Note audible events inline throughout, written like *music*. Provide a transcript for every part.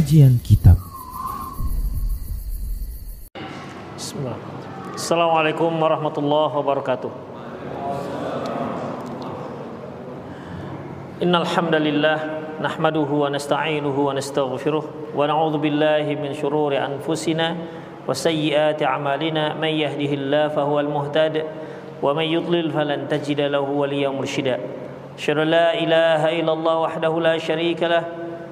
Kajian Kitab Bismillah. Assalamualaikum warahmatullahi wabarakatuh. Innal hamdalillah nahmaduhu wa nasta'inuhu wa nastaghfiruh wa na'udzu billahi min shururi anfusina wa sayyiati a'malina man yahdihillahu fahuwal muhtad wa man yudlil falan tajida lahu waliyyan mursyida. Asyhadu ilaha illallah wahdahu la syarika lah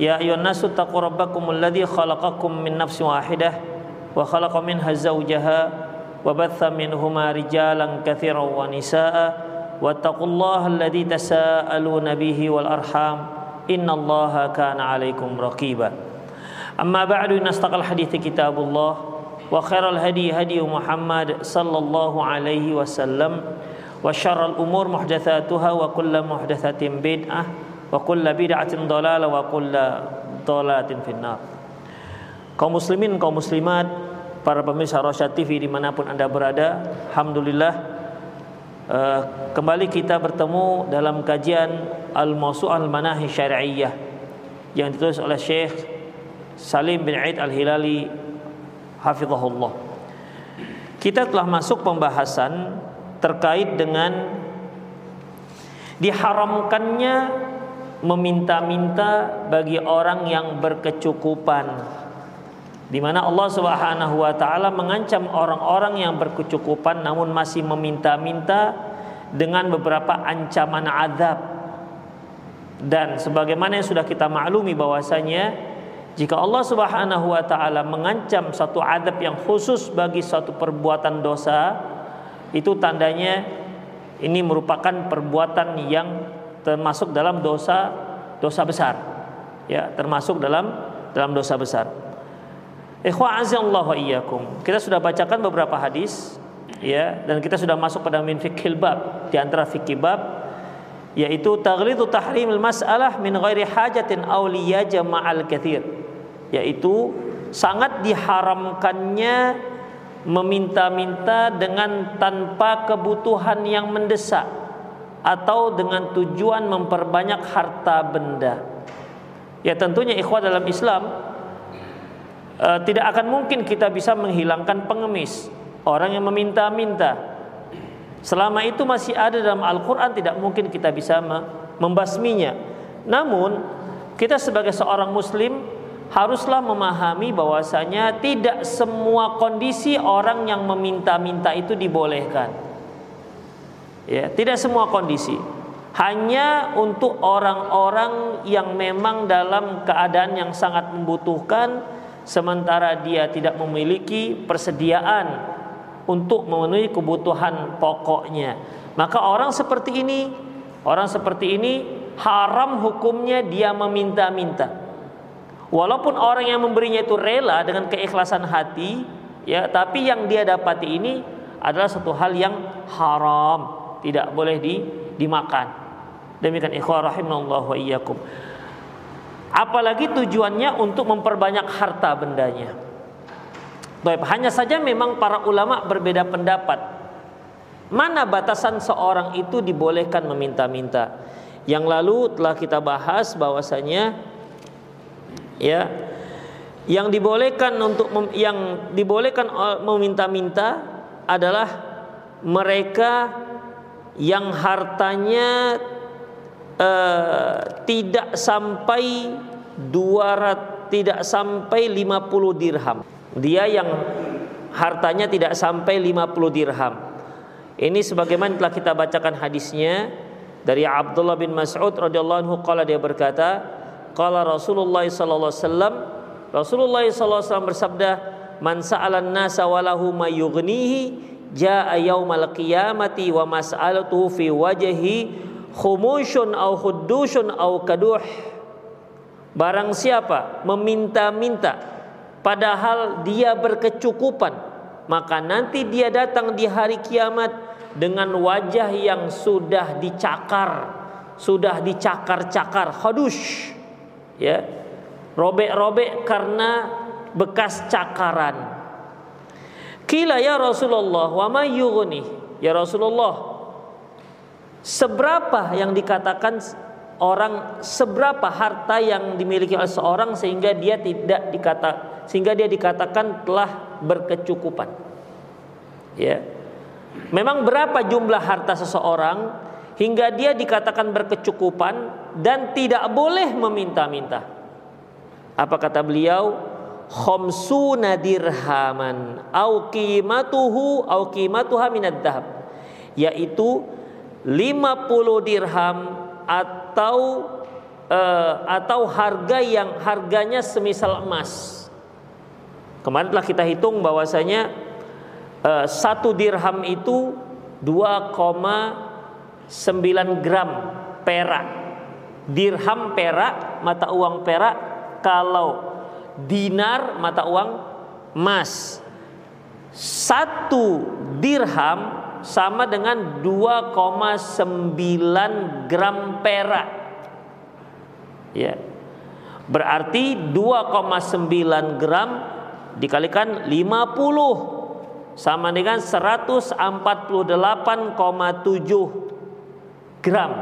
يا أيها الناس اتقوا ربكم الذي خلقكم من نفس واحدة وخلق منها زوجها وبث منهما رجالا كثيرا ونساء واتقوا الله الذي تساءلون به والأرحام إن الله كان عليكم رقيبا. أما بعد إن أصدق الحديث كتاب الله وخير الهدي هدي محمد صلى الله عليه وسلم وشر الأمور محدثاتها وكل محدثة بدعة wa kullu bid'atin dhalalah wa kullu dhalatin finnar. Kaum muslimin kaum muslimat para pemirsa Rosyad TV di mana pun anda berada Alhamdulillah uh, kembali kita bertemu dalam kajian Al-Mawsu' Al-Manahi Syari'iyah yang ditulis oleh Syekh Salim bin Aid Al-Hilali hafizahullah. Kita telah masuk pembahasan terkait dengan diharamkannya meminta-minta bagi orang yang berkecukupan di mana Allah Subhanahu wa taala mengancam orang-orang yang berkecukupan namun masih meminta-minta dengan beberapa ancaman azab. Dan sebagaimana yang sudah kita maklumi bahwasanya jika Allah Subhanahu wa taala mengancam satu azab yang khusus bagi suatu perbuatan dosa, itu tandanya ini merupakan perbuatan yang termasuk dalam dosa dosa besar. Ya, termasuk dalam dalam dosa besar. Kita sudah bacakan beberapa hadis ya dan kita sudah masuk pada min fikhil bab di antara fikih bab yaitu taghlidu tahrimil mas'alah min ghairi hajatin aw liyajma'al katsir yaitu sangat diharamkannya meminta-minta dengan tanpa kebutuhan yang mendesak atau dengan tujuan memperbanyak harta benda. Ya tentunya ikhwah dalam Islam e, tidak akan mungkin kita bisa menghilangkan pengemis, orang yang meminta-minta. Selama itu masih ada dalam Al-Qur'an tidak mungkin kita bisa membasminya. Namun, kita sebagai seorang muslim haruslah memahami bahwasanya tidak semua kondisi orang yang meminta-minta itu dibolehkan. Ya, tidak semua kondisi. Hanya untuk orang-orang yang memang dalam keadaan yang sangat membutuhkan sementara dia tidak memiliki persediaan untuk memenuhi kebutuhan pokoknya. Maka orang seperti ini, orang seperti ini haram hukumnya dia meminta-minta. Walaupun orang yang memberinya itu rela dengan keikhlasan hati, ya, tapi yang dia dapati ini adalah satu hal yang haram, tidak boleh di, dimakan. Demikian ikhwah rahimallahu wa iyyakum apalagi tujuannya untuk memperbanyak harta bendanya. Baik, hanya saja memang para ulama berbeda pendapat. Mana batasan seorang itu dibolehkan meminta-minta? Yang lalu telah kita bahas bahwasanya ya yang dibolehkan untuk yang dibolehkan meminta-minta adalah mereka yang hartanya uh, tidak sampai 200 tidak sampai 50 dirham. Dia yang hartanya tidak sampai 50 dirham. Ini sebagaimana telah kita bacakan hadisnya dari Abdullah bin Mas'ud radhiyallahu anhu qala dia berkata, qala Rasulullah sallallahu alaihi wasallam Rasulullah sallallahu alaihi wasallam bersabda, "Man sa'alan nasa walahu ma yughnihi jaa yaumal qiyamati wa mas'alatuhu fi wajhi khumushun au khudushun au kaduh. Barang siapa meminta-minta padahal dia berkecukupan maka nanti dia datang di hari kiamat dengan wajah yang sudah dicakar sudah dicakar-cakar khadush ya. Robek-robek karena bekas cakaran kila ya Rasulullah wa ma ya Rasulullah seberapa yang dikatakan orang seberapa harta yang dimiliki oleh seorang sehingga dia tidak dikata sehingga dia dikatakan telah berkecukupan. Ya. Memang berapa jumlah harta seseorang hingga dia dikatakan berkecukupan dan tidak boleh meminta-minta. Apa kata beliau? Khomsuna dirhaman au qimatuhu au qimatuha minad dahab. Yaitu 50 dirham atau uh, atau harga yang harganya semisal emas. Kemarin telah kita hitung bahwasanya uh, satu dirham itu 2,9 gram perak. Dirham perak mata uang perak kalau dinar mata uang emas. Satu dirham sama dengan 2,9 gram perak. Ya. Berarti 2,9 gram dikalikan 50 sama dengan 148,7 gram.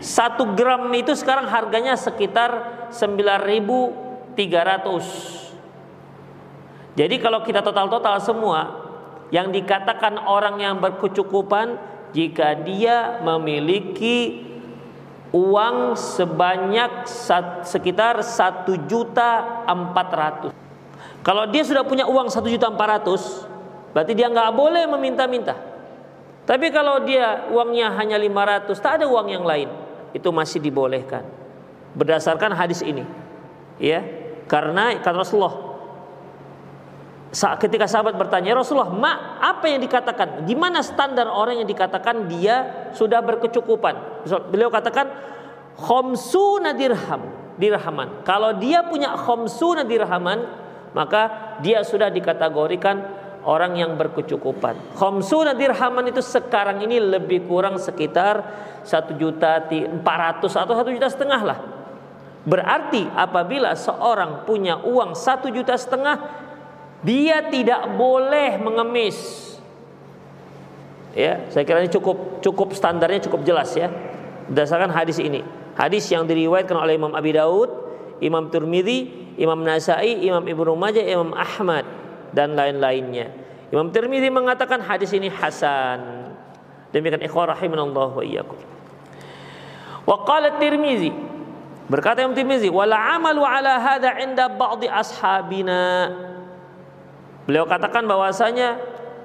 Satu gram itu sekarang harganya sekitar 9.300. Jadi kalau kita total-total semua yang dikatakan orang yang berkecukupan jika dia memiliki uang sebanyak sekitar satu juta empat ratus. Kalau dia sudah punya uang satu juta empat ratus, berarti dia nggak boleh meminta-minta. Tapi kalau dia uangnya hanya lima ratus, tak ada uang yang lain, itu masih dibolehkan. Berdasarkan hadis ini, ya, karena kata Rasulullah, ketika sahabat bertanya Rasulullah, "Ma, apa yang dikatakan? Gimana standar orang yang dikatakan dia sudah berkecukupan?" Beliau katakan khomsuna dirham, dirhaman. Kalau dia punya khomsuna dirhaman, maka dia sudah dikategorikan orang yang berkecukupan. Khomsuna dirhaman itu sekarang ini lebih kurang sekitar satu juta empat ratus atau satu juta setengah lah. Berarti apabila seorang punya uang satu juta setengah dia tidak boleh mengemis. Ya, saya kira ini cukup cukup standarnya cukup jelas ya. Berdasarkan hadis ini. Hadis yang diriwayatkan oleh Imam Abi Daud, Imam Turmidi, Imam Nasai, Imam Ibnu Majah, Imam Ahmad dan lain-lainnya. Imam Tirmidzi mengatakan hadis ini hasan. Demikian ikhwah rahimanallah wa iyyakum. Wa qala Tirmizi berkata Imam Tirmizi wala amalu ala hadha inda ba'di ashabina Beliau katakan bahwasanya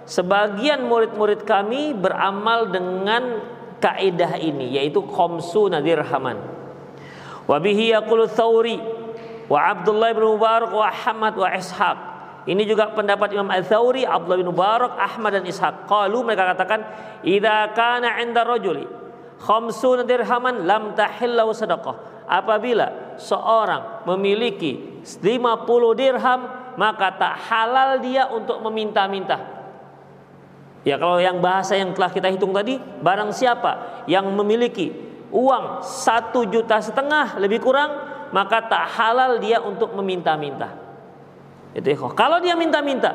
sebagian murid-murid kami beramal dengan kaidah ini yaitu khamsuna dirhaman. Wa bihi yaqulu Tsauri wa Abdullah bin Mubarak wa Ahmad wa Ishaq. Ini juga pendapat Imam Al-Tsauri, Abdullah bin Mubarak, Ahmad dan Ishaq. Qalu mereka katakan, "Idza kana 'inda rajuli khamsuna dirhaman lam tahillu sadaqah." Apabila seorang memiliki 50 dirham maka tak halal dia untuk meminta-minta. Ya kalau yang bahasa yang telah kita hitung tadi, barang siapa yang memiliki uang satu juta setengah lebih kurang, maka tak halal dia untuk meminta-minta. Itu ya. Kalau dia minta-minta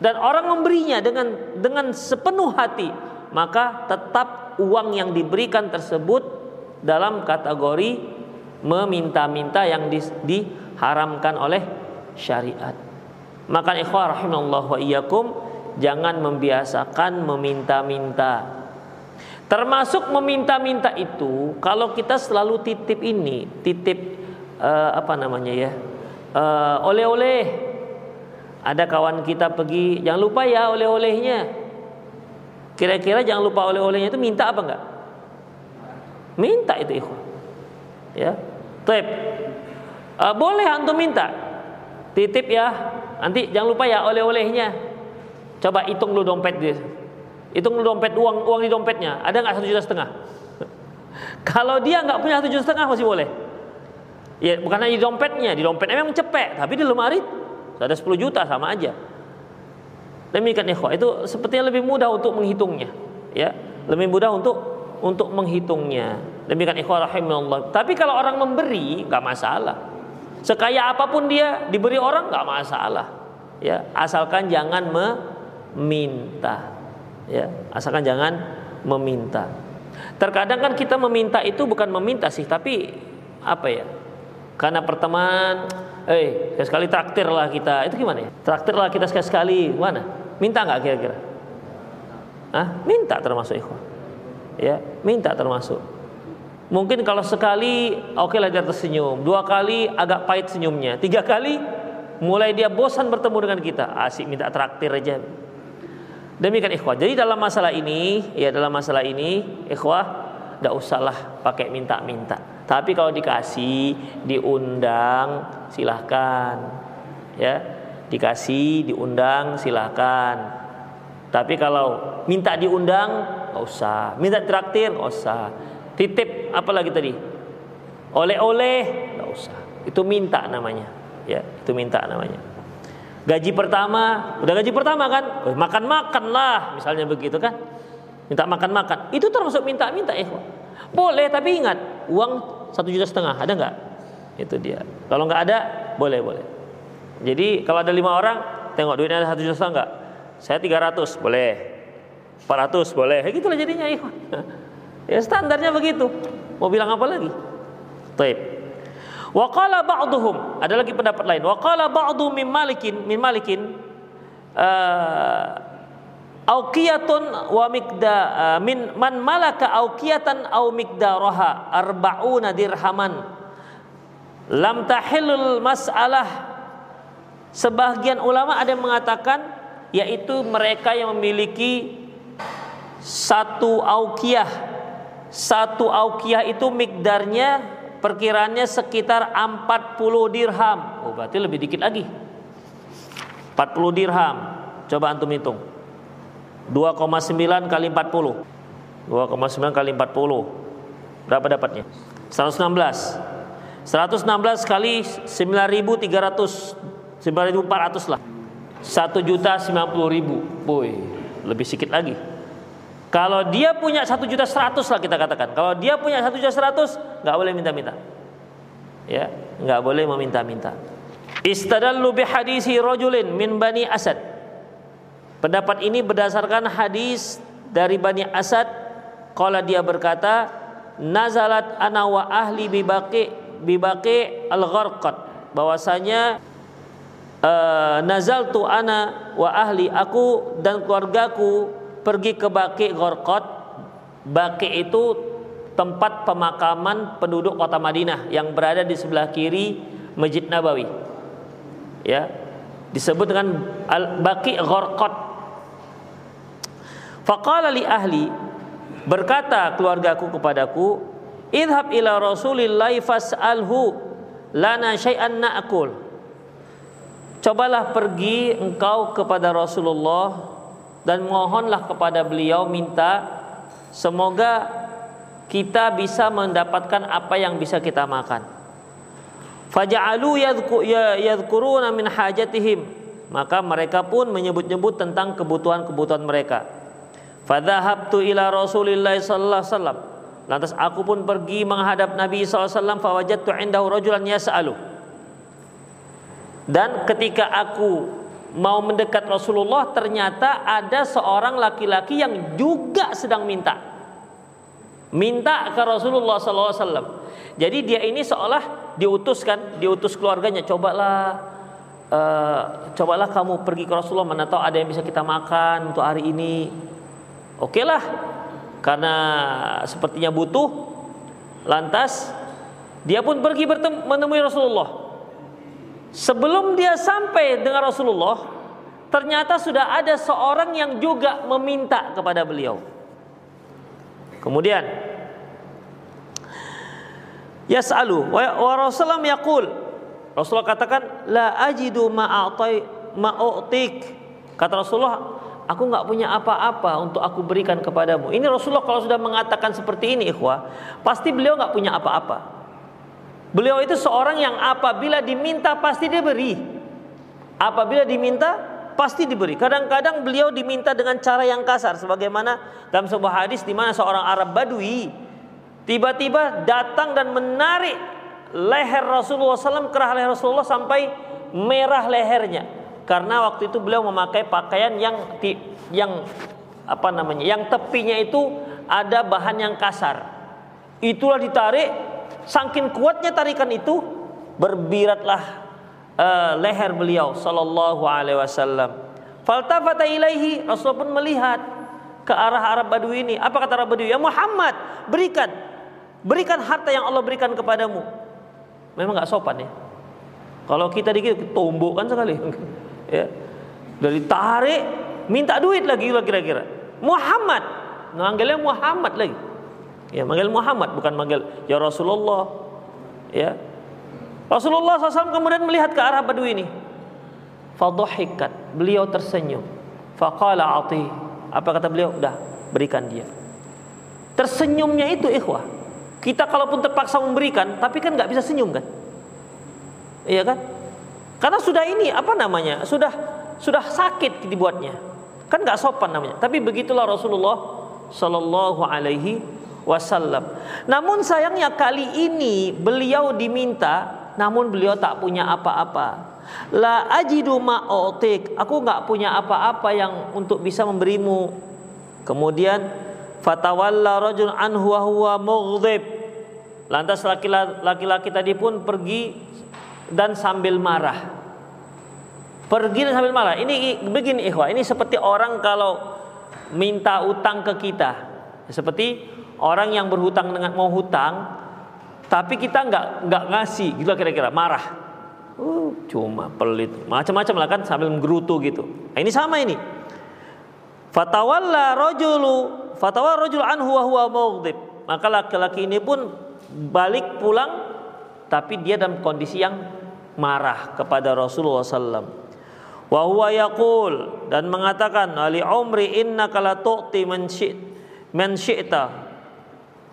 dan orang memberinya dengan dengan sepenuh hati, maka tetap uang yang diberikan tersebut dalam kategori meminta-minta yang di, diharamkan oleh syariat. Maka ikhwah rahimallahu wa iyyakum jangan membiasakan meminta-minta. Termasuk meminta-minta itu kalau kita selalu titip ini, titip uh, apa namanya ya? Uh, oleh-oleh. Ada kawan kita pergi, jangan lupa ya oleh-olehnya. Kira-kira jangan lupa oleh-olehnya itu minta apa enggak? Minta itu ikhwah. Ya. Tip. Uh, boleh antum minta, Titip ya. Nanti jangan lupa ya oleh-olehnya. Coba hitung dulu dompet dia. Hitung dulu dompet uang uang di dompetnya. Ada nggak satu juta setengah? *laughs* Kalau dia nggak punya satu juta setengah masih boleh. Ya bukan hanya di dompetnya, di dompetnya memang cepet, tapi di lemari ada 10 juta sama aja. Demikian ikhwah, itu sepertinya lebih mudah untuk menghitungnya, ya. Lebih mudah untuk untuk menghitungnya. Demikian ikhwah rahimahullah. Tapi kalau orang memberi nggak masalah. Sekaya apa pun dia diberi orang nggak masalah. Ya, asalkan jangan meminta. Ya, asalkan jangan meminta. Terkadang kan kita meminta itu bukan meminta sih, tapi apa ya? Karena pertemanan, eh sekali traktir lah kita. Itu gimana ya? Traktir lah kita sekali-sekali. Mana? Minta nggak kira-kira? Ah, minta termasuk ikhwan. Ya, minta termasuk. Mungkin kalau sekali oke okay lah dia tersenyum, dua kali agak pahit senyumnya, tiga kali mulai dia bosan bertemu dengan kita, asik minta traktir aja. Demikian ikhwah. Jadi dalam masalah ini, ya dalam masalah ini, ikhwah, tidak usahlah pakai minta-minta. Tapi kalau dikasih, diundang, silahkan. Ya, dikasih, diundang, silahkan. Tapi kalau minta diundang, nggak usah. Minta traktir, nggak usah. Titip, apalagi tadi? Oleh-oleh, nggak usah. Itu minta namanya. Ya, itu minta namanya. Gaji pertama, udah gaji pertama kan? Makan-makan lah, misalnya begitu kan? Minta makan-makan. Itu termasuk minta-minta, ya. Boleh, tapi ingat, uang satu juta setengah ada nggak itu dia kalau nggak ada boleh boleh jadi kalau ada lima orang tengok duitnya ada satu juta setengah nggak saya tiga ratus boleh empat ratus boleh ya gitulah jadinya ikhwan ya standarnya begitu. Mau bilang apa lagi? Taib. Waqala ba'duhum. Ada lagi pendapat lain. Waqala ba'du min malikin min malikin uh, Aukiyatun wa mikda uh, min man malaka aukiyatan au mikdaraha arba'una dirhaman. Lam tahillul mas'alah. Sebagian ulama ada yang mengatakan yaitu mereka yang memiliki satu aukiyah satu aukiyah itu mikdarnya perkiraannya sekitar 40 dirham. Oh berarti lebih dikit lagi. 40 dirham. Coba antum hitung. 2,9 kali 40 2,9 kali 40 berapa dapatnya? 116 116 kali 9.300 9.400 lah. 1 juta 90 ribu. Boy lebih sedikit lagi kalau dia punya 1 juta 100 lah kita katakan. Kalau dia punya 1 juta 100 nggak boleh minta-minta. Ya nggak boleh meminta-minta. Istadallu bihadisi rajulin min bani asad. Pendapat ini berdasarkan hadis dari Bani Asad. Kala dia berkata Nazalat ana wa ahli bibaki bibaki al-gharqat. Bahwasanya uh, nazal tu ana wa ahli aku dan keluargaku pergi ke Baki Gharqat Baki itu tempat pemakaman penduduk kota Madinah yang berada di sebelah kiri Masjid Nabawi. Ya disebut dengan al-Baki Gharqat Faqala li ahli berkata keluargaku kepadaku, "Idhab ila Rasulillah fas'alhu lana syai'an na'kul." Cobalah pergi engkau kepada Rasulullah dan mohonlah kepada beliau minta semoga kita bisa mendapatkan apa yang bisa kita makan. Faja'alu ya, yadhkuruna min hajatihim. Maka mereka pun menyebut-nyebut tentang kebutuhan-kebutuhan mereka. Fadhahabtu ila Rasulillah sallallahu alaihi wasallam. Lantas aku pun pergi menghadap Nabi SAW fawajadtu indahu rajulan yas'alu. Dan ketika aku mau mendekat Rasulullah ternyata ada seorang laki-laki yang juga sedang minta. Minta ke Rasulullah SAW. Jadi dia ini seolah diutuskan, diutus keluarganya, cobalah uh, cobalah kamu pergi ke Rasulullah mana tahu ada yang bisa kita makan untuk hari ini Oke lah, karena sepertinya butuh. Lantas dia pun pergi bertemu, menemui Rasulullah. Sebelum dia sampai dengan Rasulullah, ternyata sudah ada seorang yang juga meminta kepada beliau. Kemudian Yas'alu wa, Rasulullah yaqul Rasulullah katakan la ajidu ma'atai ma'utik kata Rasulullah aku nggak punya apa-apa untuk aku berikan kepadamu. Ini Rasulullah kalau sudah mengatakan seperti ini, ikhwah, pasti beliau nggak punya apa-apa. Beliau itu seorang yang apabila diminta pasti dia beri. Apabila diminta pasti diberi. Kadang-kadang beliau diminta dengan cara yang kasar sebagaimana dalam sebuah hadis di mana seorang Arab Badui tiba-tiba datang dan menarik leher Rasulullah SAW kerah leher Rasulullah sampai merah lehernya karena waktu itu beliau memakai pakaian yang yang apa namanya yang tepinya itu ada bahan yang kasar itulah ditarik saking kuatnya tarikan itu berbiratlah uh, leher beliau sallallahu alaihi wasallam. Faltafata ilaihi Rasul pun melihat ke arah Arab Badui ini. Apa kata Arab Badui ya Muhammad berikan. Berikan harta yang Allah berikan kepadamu. Memang nggak sopan ya? Kalau kita dikit tumbukkan sekali. *laughs* Ya. Dari tarik minta duit lagi kira-kira. Muhammad. Manggilnya Muhammad lagi ya manggil Muhammad bukan manggil ya Rasulullah. Ya. Rasulullah SAW kemudian melihat ke arah Badui ini. Fadhahikat beliau tersenyum. Faqala ati. Apa kata beliau? Dah berikan dia. Tersenyumnya itu ikhwah kita kalaupun terpaksa memberikan tapi kan nggak bisa senyum kan? Iya kan? Karena sudah ini apa namanya? Sudah sudah sakit dibuatnya. Kan nggak sopan namanya. Tapi begitulah Rasulullah Shallallahu Alaihi Wasallam. Namun sayangnya kali ini beliau diminta, namun beliau tak punya apa-apa. La ajidu ma'otik. Aku nggak punya apa-apa yang untuk bisa memberimu. Kemudian fatawalla rajul anhu wa huwa mughdib. Lantas laki-laki tadi pun pergi dan sambil marah. Pergi dan sambil marah. Ini begini ikhwah, ini seperti orang kalau minta utang ke kita. Seperti orang yang berhutang dengan mau hutang tapi kita nggak nggak ngasih gitu kira-kira marah. Uh, cuma pelit. Macam-macam lah kan sambil menggerutu gitu. Nah, ini sama ini. Fatawalla rajulu fatawalla rajul anhu wa huwa. Maka laki-laki ini pun balik pulang tapi dia dalam kondisi yang marah kepada Rasulullah SAW. Wa huwa yaqul dan mengatakan ali umri innaka la tu'ti man.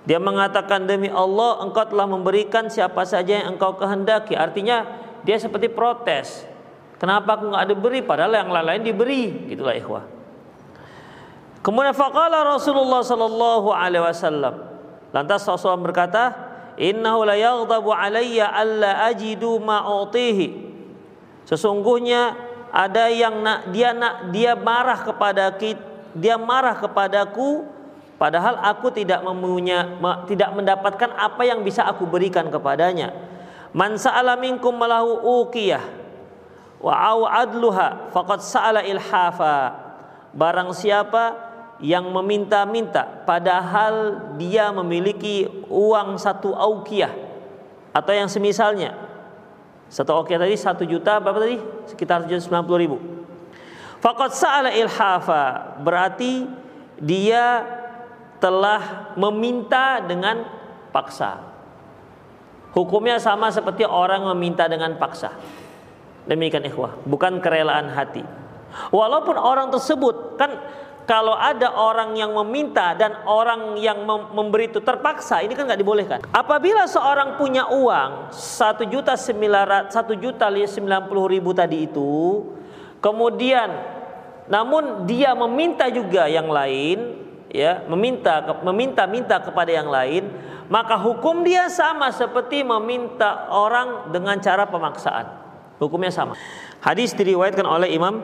Dia mengatakan demi Allah engkau telah memberikan siapa saja yang engkau kehendaki. Artinya dia seperti protes. Kenapa aku nggak diberi padahal yang lain-lain diberi? Gitulah ikhwah. Kemudian faqala Rasulullah sallallahu alaihi wasallam. Lantas Rasulullah berkata, innahu la yaghdabu alayya alla ajidu ma'utihi sesungguhnya ada yang nak dia nak dia marah kepada kita dia marah kepadaku padahal aku tidak mempunya tidak mendapatkan apa yang bisa aku berikan kepadanya. Man sa'ala minkum malahu uqiyah wa au adluha faqad sa'ala ilhafa. Barang siapa yang meminta-minta padahal dia memiliki uang satu aukiyah atau yang semisalnya. Satu aukiyah tadi satu juta berapa tadi? Sekitar 790 ribu. Fakat sa'ala ilhafa berarti dia telah meminta dengan paksa. Hukumnya sama seperti orang meminta dengan paksa. Demikian ikhwah bukan kerelaan hati. Walaupun orang tersebut kan kalau ada orang yang meminta dan orang yang memberi itu terpaksa, ini kan nggak dibolehkan. Apabila seorang punya uang satu juta satu juta sembilan puluh ribu tadi itu, kemudian namun dia meminta juga yang lain, ya meminta meminta minta kepada yang lain, maka hukum dia sama seperti meminta orang dengan cara pemaksaan. Hukumnya sama. Hadis diriwayatkan oleh Imam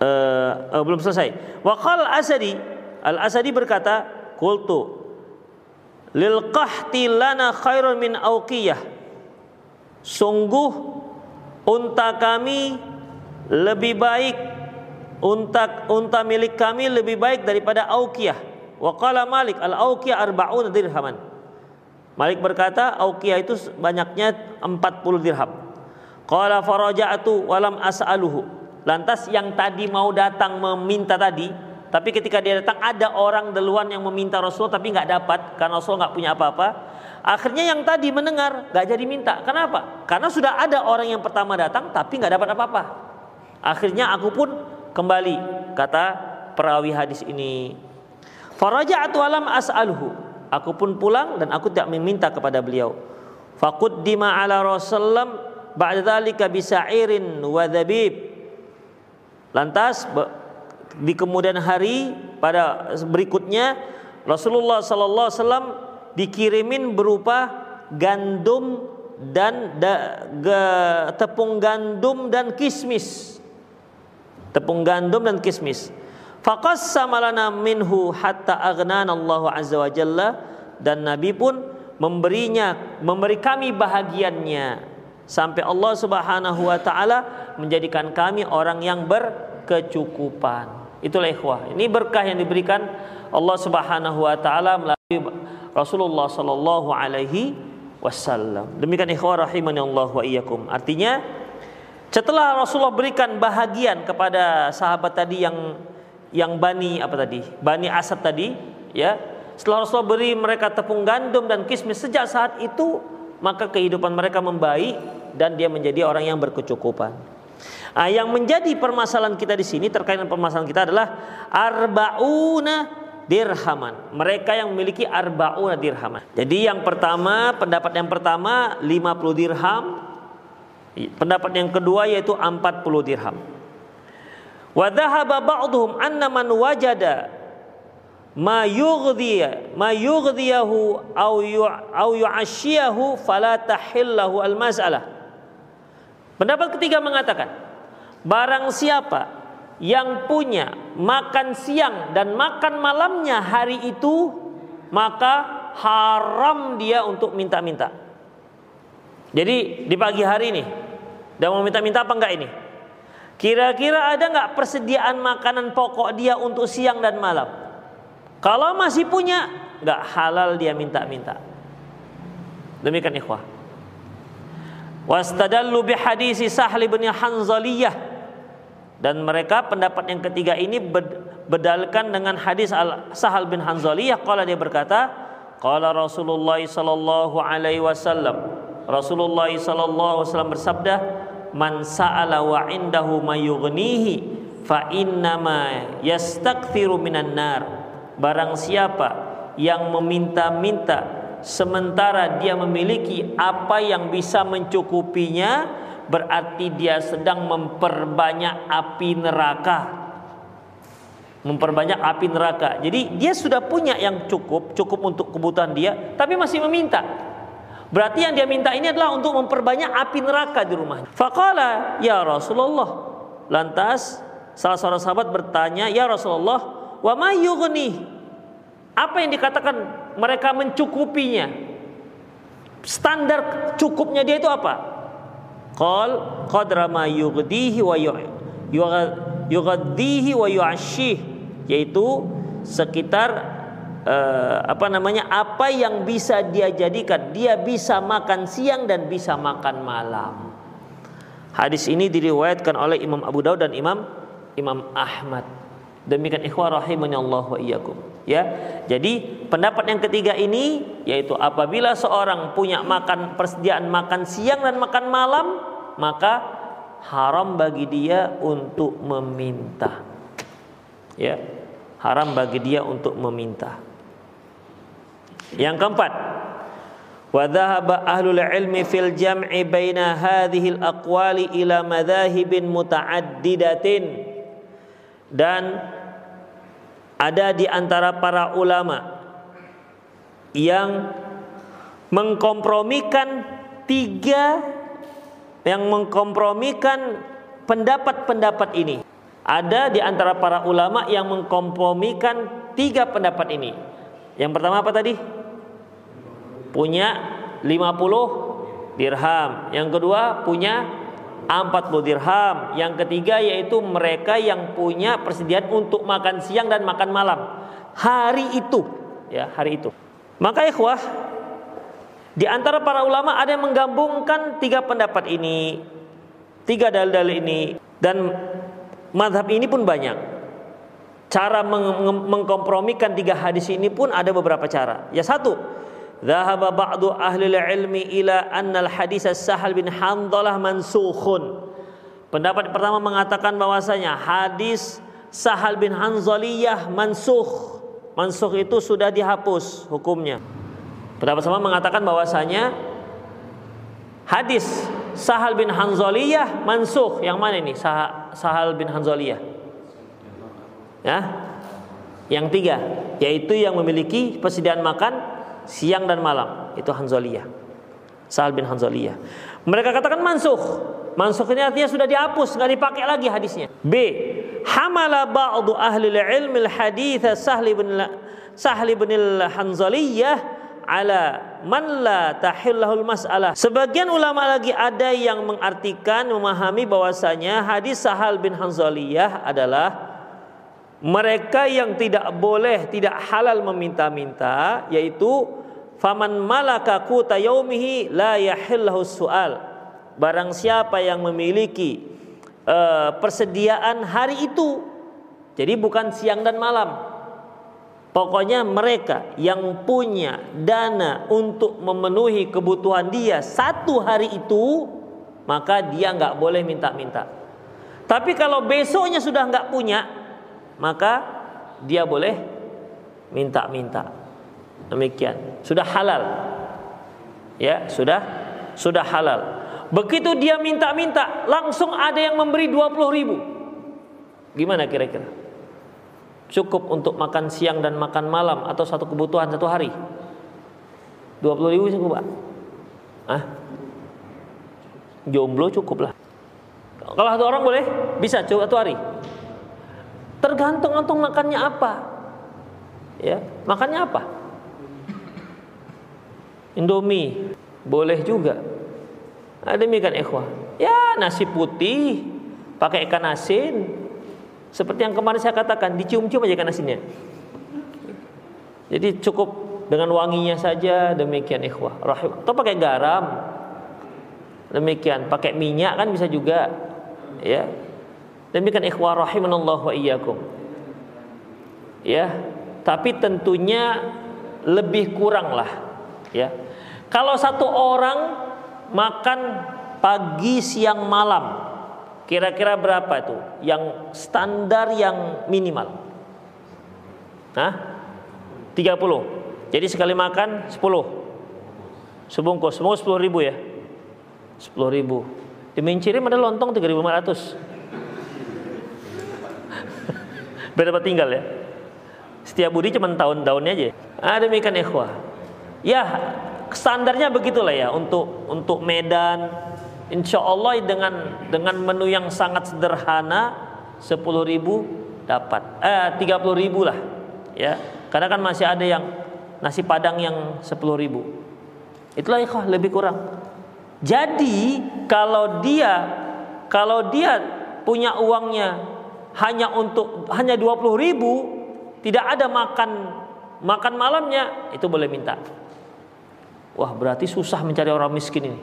uh, uh, belum selesai. Waqal Asadi, Al Asadi berkata, "Qultu lil qahti lana khairun min auqiyah." Sungguh unta kami lebih baik unta unta milik kami lebih baik daripada auqiyah. Wa qala Malik al auqiyah arba'un dirhaman. Malik berkata auqiyah itu banyaknya 40 dirham. Qala faraja'tu walam as'aluhu. Lantas yang tadi mau datang meminta tadi, tapi ketika dia datang ada orang duluan yang meminta Rasul tapi nggak dapat karena Rasul nggak punya apa-apa. Akhirnya yang tadi mendengar nggak jadi minta. Kenapa? Karena sudah ada orang yang pertama datang tapi nggak dapat apa-apa. Akhirnya aku pun kembali kata perawi hadis ini. Faraja'atu alam as'alhu. Aku pun pulang dan aku tidak meminta kepada beliau. Faquddima ala Rasulullah ba'da dzalika bisairin wa dzabib. Lantas di kemudian hari pada berikutnya Rasulullah sallallahu alaihi wasallam dikirimin berupa gandum dan da, ge, tepung gandum dan kismis. Tepung gandum dan kismis. Faqassama lana minhu hatta aghnana Allah azza wa jalla dan Nabi pun memberinya memberi kami bahagiannya sampai Allah Subhanahu wa taala menjadikan kami orang yang berkecukupan. Itulah ikhwah. Ini berkah yang diberikan Allah Subhanahu wa taala melalui Rasulullah sallallahu alaihi wasallam. Demikian ikhwah rahimani Allah wa iyyakum. Artinya setelah Rasulullah berikan bahagian kepada sahabat tadi yang yang Bani apa tadi? Bani Asad tadi, ya. Setelah Rasulullah beri mereka tepung gandum dan kismis sejak saat itu maka kehidupan mereka membaik dan dia menjadi orang yang berkecukupan. Nah, yang menjadi permasalahan kita di sini terkait dengan permasalahan kita adalah arbauna dirhaman. Mereka yang memiliki arbauna dirhaman. Jadi yang pertama, pendapat yang pertama 50 dirham. Pendapat yang kedua yaitu 40 dirham. Wa dhahaba ba'dhum anna man wajada ma yughdiya ma yughdiyahu au au yu'ashiyahu fala tahillahu al-mas'alah. Pendapat ketiga mengatakan barang siapa yang punya makan siang dan makan malamnya hari itu maka haram dia untuk minta-minta. Jadi di pagi hari ini dan mau minta-minta apa enggak ini? Kira-kira ada nggak persediaan makanan pokok dia untuk siang dan malam? Kalau masih punya, nggak halal dia minta-minta. Demikian ikhwah. Wastadallu bihadisi Sahl bin Hanzaliyah dan mereka pendapat yang ketiga ini berdalilkan dengan hadis Al Sahal bin Hanzaliyah qala dia berkata qala Rasulullah sallallahu alaihi wasallam Rasulullah sallallahu alaihi wasallam bersabda man sa'ala wa indahu mayughnihi fa innama yastakthiru minan nar. Barang siapa yang meminta-minta sementara dia memiliki apa yang bisa mencukupinya berarti dia sedang memperbanyak api neraka. Memperbanyak api neraka. Jadi dia sudah punya yang cukup cukup untuk kebutuhan dia tapi masih meminta Berarti yang dia minta ini adalah untuk memperbanyak api neraka di rumahnya. Faqala ya Rasulullah. Lantas salah seorang sahabat bertanya, "Ya Rasulullah, wa ma yughni?" Apa yang dikatakan mereka mencukupinya? Standar cukupnya dia itu apa? Qal qadra ma yughdihi wa yughaddihi wa yu'ashih yaitu sekitar uh, apa namanya apa yang bisa dia jadikan? Dia bisa makan siang dan bisa makan malam. Hadis ini diriwayatkan oleh Imam Abu Daud dan Imam Imam Ahmad. Demikian ikhwah rahimani Allah wa iyyakum. Ya jadi pendapat yang ketiga ini yaitu apabila seorang punya makan persediaan makan siang dan makan malam maka haram bagi dia untuk meminta. Ya haram bagi dia untuk meminta yang keempat, wa dhahaba ahlul ilmi fil jam'i baina hadhihi al-aqwali ila madhahibin mutaaddidatin. Dan ada di antara para ulama yang mengkompromikan tiga yang mengkompromikan pendapat-pendapat ini. Ada di antara para ulama yang mengkompromikan tiga pendapat ini. Yang pertama apa tadi? Punya 50 dirham. Yang kedua punya 40 dirham. Yang ketiga yaitu mereka yang punya persediaan untuk makan siang dan makan malam. Hari itu, ya, hari itu. Maka ikhwah, di antara para ulama ada yang menggabungkan tiga pendapat ini, tiga dalil-dalil ini dan madhab ini pun banyak. Cara meng mengkompromikan tiga hadis ini pun ada beberapa cara. Ya satu, Dhahaba ba'du ahli ilmi ila annal hadis Sahal bin Handalah mansukhun. Pendapat pertama mengatakan bahwasanya hadis Sahal bin Hanzaliyah mansukh. Mansukh itu sudah dihapus hukumnya. Pendapat sama mengatakan bahwasanya hadis Sahal bin Hanzaliyah mansuh. Yang mana ini? Sah Sahal bin Hanzaliyah. Ya. Yang tiga, yaitu yang memiliki persediaan makan siang dan malam. Itu Hanzaliyah. Sahal bin Hanzaliyah. Mereka katakan mansuh. Ini artinya sudah dihapus, nggak dipakai lagi hadisnya. B. Hamala ba'du ahli ilmi al-hadith Sahli bin Sahli bin Hanzaliyah ala man la tahillahul mas'alah. Sebagian ulama lagi ada yang mengartikan memahami bahwasanya hadis Sahal bin Hanzaliyah adalah mereka yang tidak boleh tidak halal meminta-minta yaitu faman malaka quta yaumihi la yahillahu su'al. Barang siapa yang memiliki uh, persediaan hari itu jadi bukan siang dan malam. Pokoknya mereka yang punya dana untuk memenuhi kebutuhan dia satu hari itu maka dia nggak boleh minta-minta. Tapi kalau besoknya sudah nggak punya maka dia boleh minta-minta demikian sudah halal ya sudah sudah halal Begitu dia minta-minta, langsung ada yang memberi 20 ribu. Gimana kira-kira? Cukup untuk makan siang dan makan malam atau satu kebutuhan satu hari? 20 ribu cukup, Pak? Ah? Jomblo cukup lah. Kalau satu orang boleh, bisa cukup satu hari. Tergantung antum makannya apa. Ya, makannya apa? Indomie boleh juga Nah, demikian ikhwah. Ya nasi putih pakai ikan asin. Seperti yang kemarin saya katakan, dicium-cium aja ikan asinnya. Jadi cukup dengan wanginya saja demikian ikhwah. Rahim. Atau pakai garam. Demikian, pakai minyak kan bisa juga. Ya. Demikian ikhwah rahimanallah wa iyyakum. Ya, tapi tentunya lebih kurang lah ya. Kalau satu orang makan pagi siang malam kira-kira berapa itu? Yang standar yang minimal. Hah? 30 jadi sekali makan 10 sebungkus semua 10 ribu ya. 10 ribu. Di Mencirim ada lontong 3500 berapa tinggal ya? Setiap budi cuma tahun-tahunnya aja. Ah demikian ikhwah. Ya standarnya begitulah ya untuk untuk Medan. Insya Allah dengan dengan menu yang sangat sederhana 10 ribu dapat. Eh 30 ribu lah ya. Karena kan masih ada yang nasi padang yang 10 ribu. Itulah ikhwah lebih kurang. Jadi kalau dia kalau dia punya uangnya hanya untuk hanya 20 ribu tidak ada makan makan malamnya itu boleh minta Wah berarti susah mencari orang miskin ini.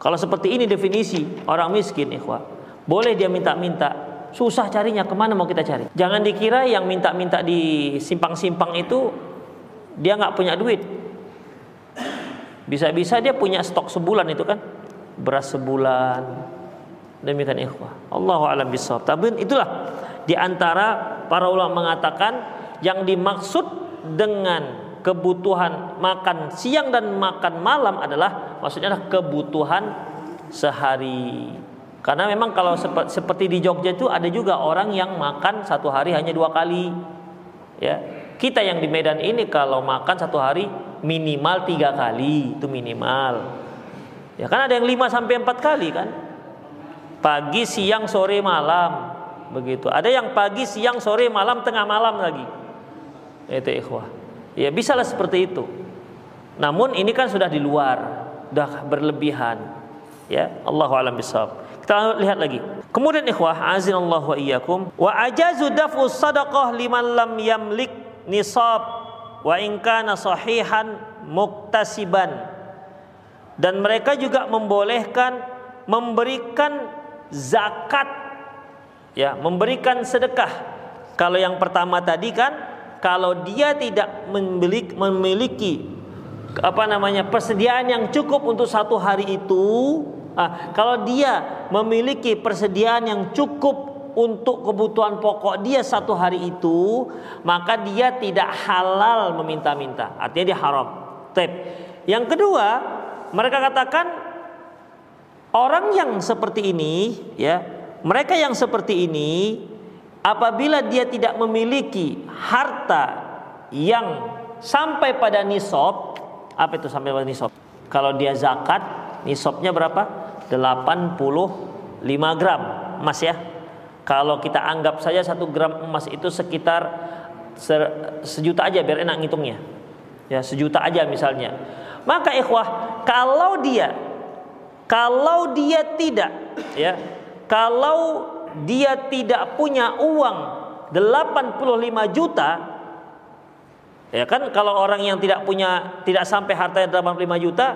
Kalau seperti ini definisi orang miskin, ikhwah, boleh dia minta-minta, susah carinya ke mana mau kita cari. Jangan dikira yang minta-minta di simpang-simpang itu dia nggak punya duit. Bisa-bisa dia punya stok sebulan itu kan, beras sebulan. Demikian ikhwah. Allahu a'lam bishawab. Tapi itulah di antara para ulama mengatakan yang dimaksud dengan kebutuhan makan siang dan makan malam adalah maksudnya adalah kebutuhan sehari. Karena memang kalau seperti di Jogja itu ada juga orang yang makan satu hari hanya dua kali. Ya, kita yang di Medan ini kalau makan satu hari minimal tiga kali itu minimal. Ya kan ada yang lima sampai empat kali kan. Pagi, siang, sore, malam begitu. Ada yang pagi, siang, sore, malam, tengah malam lagi. Itu ikhwah. Ya bisalah seperti itu. Namun ini kan sudah di luar, sudah berlebihan. Ya, Allahu alam bisawab. Kita lihat lagi. Kemudian ikhwah, azinallahu wa iyyakum, wa ajazu daf'u sadaqah liman lam yamlik nisab wa in kana sahihan muktasiban. Dan mereka juga membolehkan memberikan zakat ya, memberikan sedekah. Kalau yang pertama tadi kan kalau dia tidak memiliki, memiliki apa namanya persediaan yang cukup untuk satu hari itu ah, kalau dia memiliki persediaan yang cukup untuk kebutuhan pokok dia satu hari itu maka dia tidak halal meminta-minta artinya dia haram Tep. yang kedua mereka katakan Orang yang seperti ini ya, mereka yang seperti ini apabila dia tidak memiliki harta yang sampai pada nisab, apa itu sampai pada nisab? Kalau dia zakat, nisabnya berapa? 85 gram emas ya. Kalau kita anggap saja satu gram emas itu sekitar sejuta aja biar enak ngitungnya. Ya, sejuta aja misalnya. Maka ikhwah, kalau dia kalau dia tidak ya, kalau dia tidak punya uang 85 juta ya kan kalau orang yang tidak punya tidak sampai hartanya 85 juta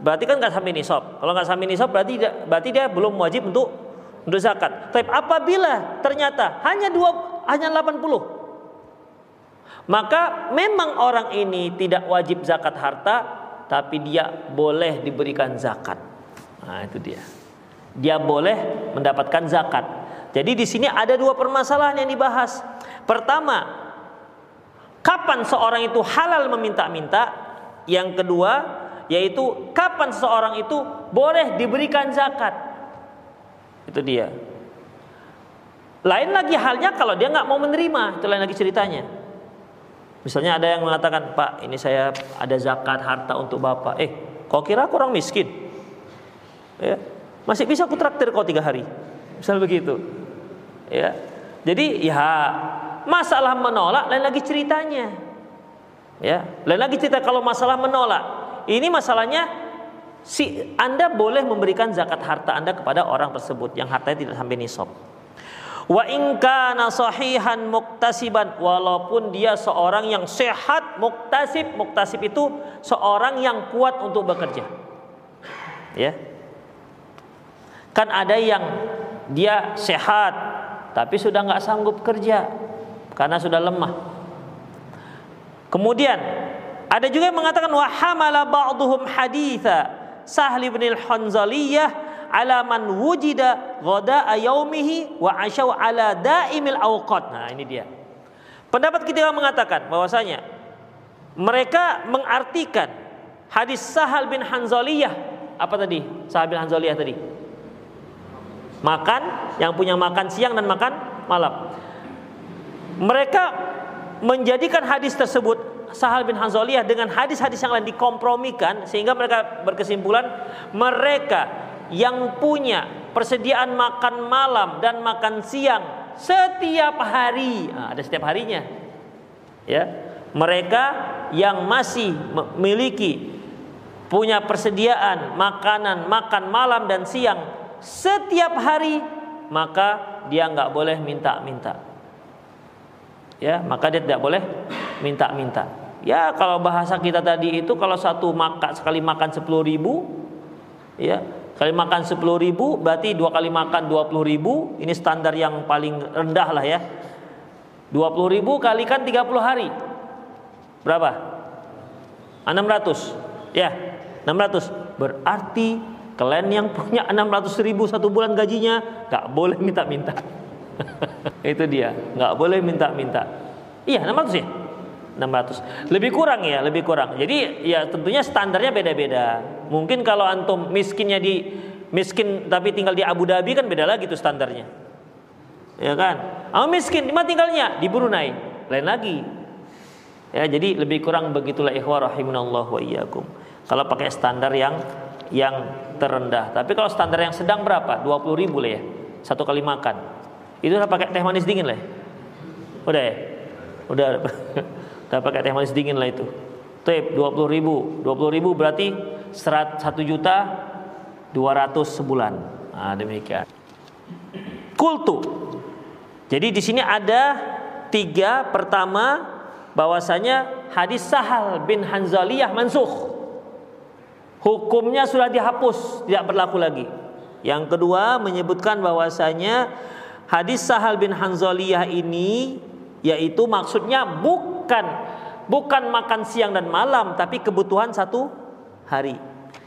berarti kan nggak sampai nisab. Kalau nggak sampai nisab berarti berarti dia belum wajib untuk untuk zakat. Tapi apabila ternyata hanya dua hanya 80 maka memang orang ini tidak wajib zakat harta tapi dia boleh diberikan zakat. Nah, itu dia. Dia boleh mendapatkan zakat. Jadi di sini ada dua permasalahan yang dibahas. Pertama, kapan seorang itu halal meminta-minta? Yang kedua, yaitu kapan seorang itu boleh diberikan zakat. Itu dia. Lain lagi halnya kalau dia nggak mau menerima, itu lain lagi ceritanya. Misalnya ada yang mengatakan, Pak, ini saya ada zakat harta untuk bapak. Eh, kau kira aku orang miskin? Ya. Masih bisa aku traktir kau tiga hari. Misal begitu. Ya. Jadi ya masalah menolak lain lagi ceritanya. Ya. Lain lagi cerita kalau masalah menolak. Ini masalahnya si anda boleh memberikan zakat harta anda kepada orang tersebut yang hartanya tidak sampai nisab. Wa inka nasahihan muktasiban walaupun dia seorang yang sehat muktasib. Muktasib itu seorang yang kuat untuk bekerja. Ya Kan ada yang dia sehat tapi sudah nggak sanggup kerja karena sudah lemah. Kemudian ada juga yang mengatakan wa hamala ba'dhum haditha Sahl bin al-Hanzaliyah ala man wujida ghada yaumihi wa asyau ala daimil awqat. Nah, ini dia. Pendapat kita mengatakan bahwasanya mereka mengartikan hadis Sahal bin Hanzaliyah apa tadi? Sahal bin Hanzaliyah tadi Makan yang punya makan siang dan makan malam. Mereka menjadikan hadis tersebut Sahal bin Hanzaliyah dengan hadis-hadis yang lain dikompromikan sehingga mereka berkesimpulan mereka yang punya persediaan makan malam dan makan siang setiap hari nah, ada setiap harinya ya mereka yang masih memiliki punya persediaan makanan makan malam dan siang setiap hari maka dia nggak boleh minta-minta. Ya, maka dia tidak boleh minta-minta. Ya, kalau bahasa kita tadi itu kalau satu makan sekali makan sepuluh ribu, ya kali makan sepuluh ribu berarti dua kali makan dua puluh ribu ini standar yang paling rendah lah ya. dua puluh ribu kalikan tiga puluh hari. Berapa? enam ratus. Ya enam ratus. Berarti Kalian yang punya 600 ribu satu bulan gajinya nggak boleh minta-minta. *laughs* itu dia, nggak boleh minta-minta. Iya 600 ya, 600. Lebih kurang ya, lebih kurang. Jadi ya tentunya standarnya beda-beda. Mungkin kalau antum miskinnya di miskin tapi tinggal di Abu Dhabi kan beda lagi tuh standarnya. Ya kan? Ah miskin, di mana tinggalnya? Di Brunei. Lain lagi. Ya, jadi lebih kurang begitulah ikhwah rahimunallah wa iyyakum. Kalau pakai standar yang yang terendah. Tapi kalau standar yang sedang berapa? 20 ribu lah ya. Satu kali makan. Itu udah pakai teh manis dingin lah. Ya? Udah ya? Udah. *laughs* udah pakai teh manis dingin lah itu. Tip 20 ribu. 20 ribu berarti serat 1 juta 200 sebulan. Nah, demikian. Kultu. Jadi di sini ada tiga. Pertama bahwasanya hadis Sahal bin Hanzaliyah mansuh hukumnya sudah dihapus, tidak berlaku lagi. Yang kedua menyebutkan bahwasanya hadis Sahal bin Hanzaliyah ini yaitu maksudnya bukan bukan makan siang dan malam tapi kebutuhan satu hari.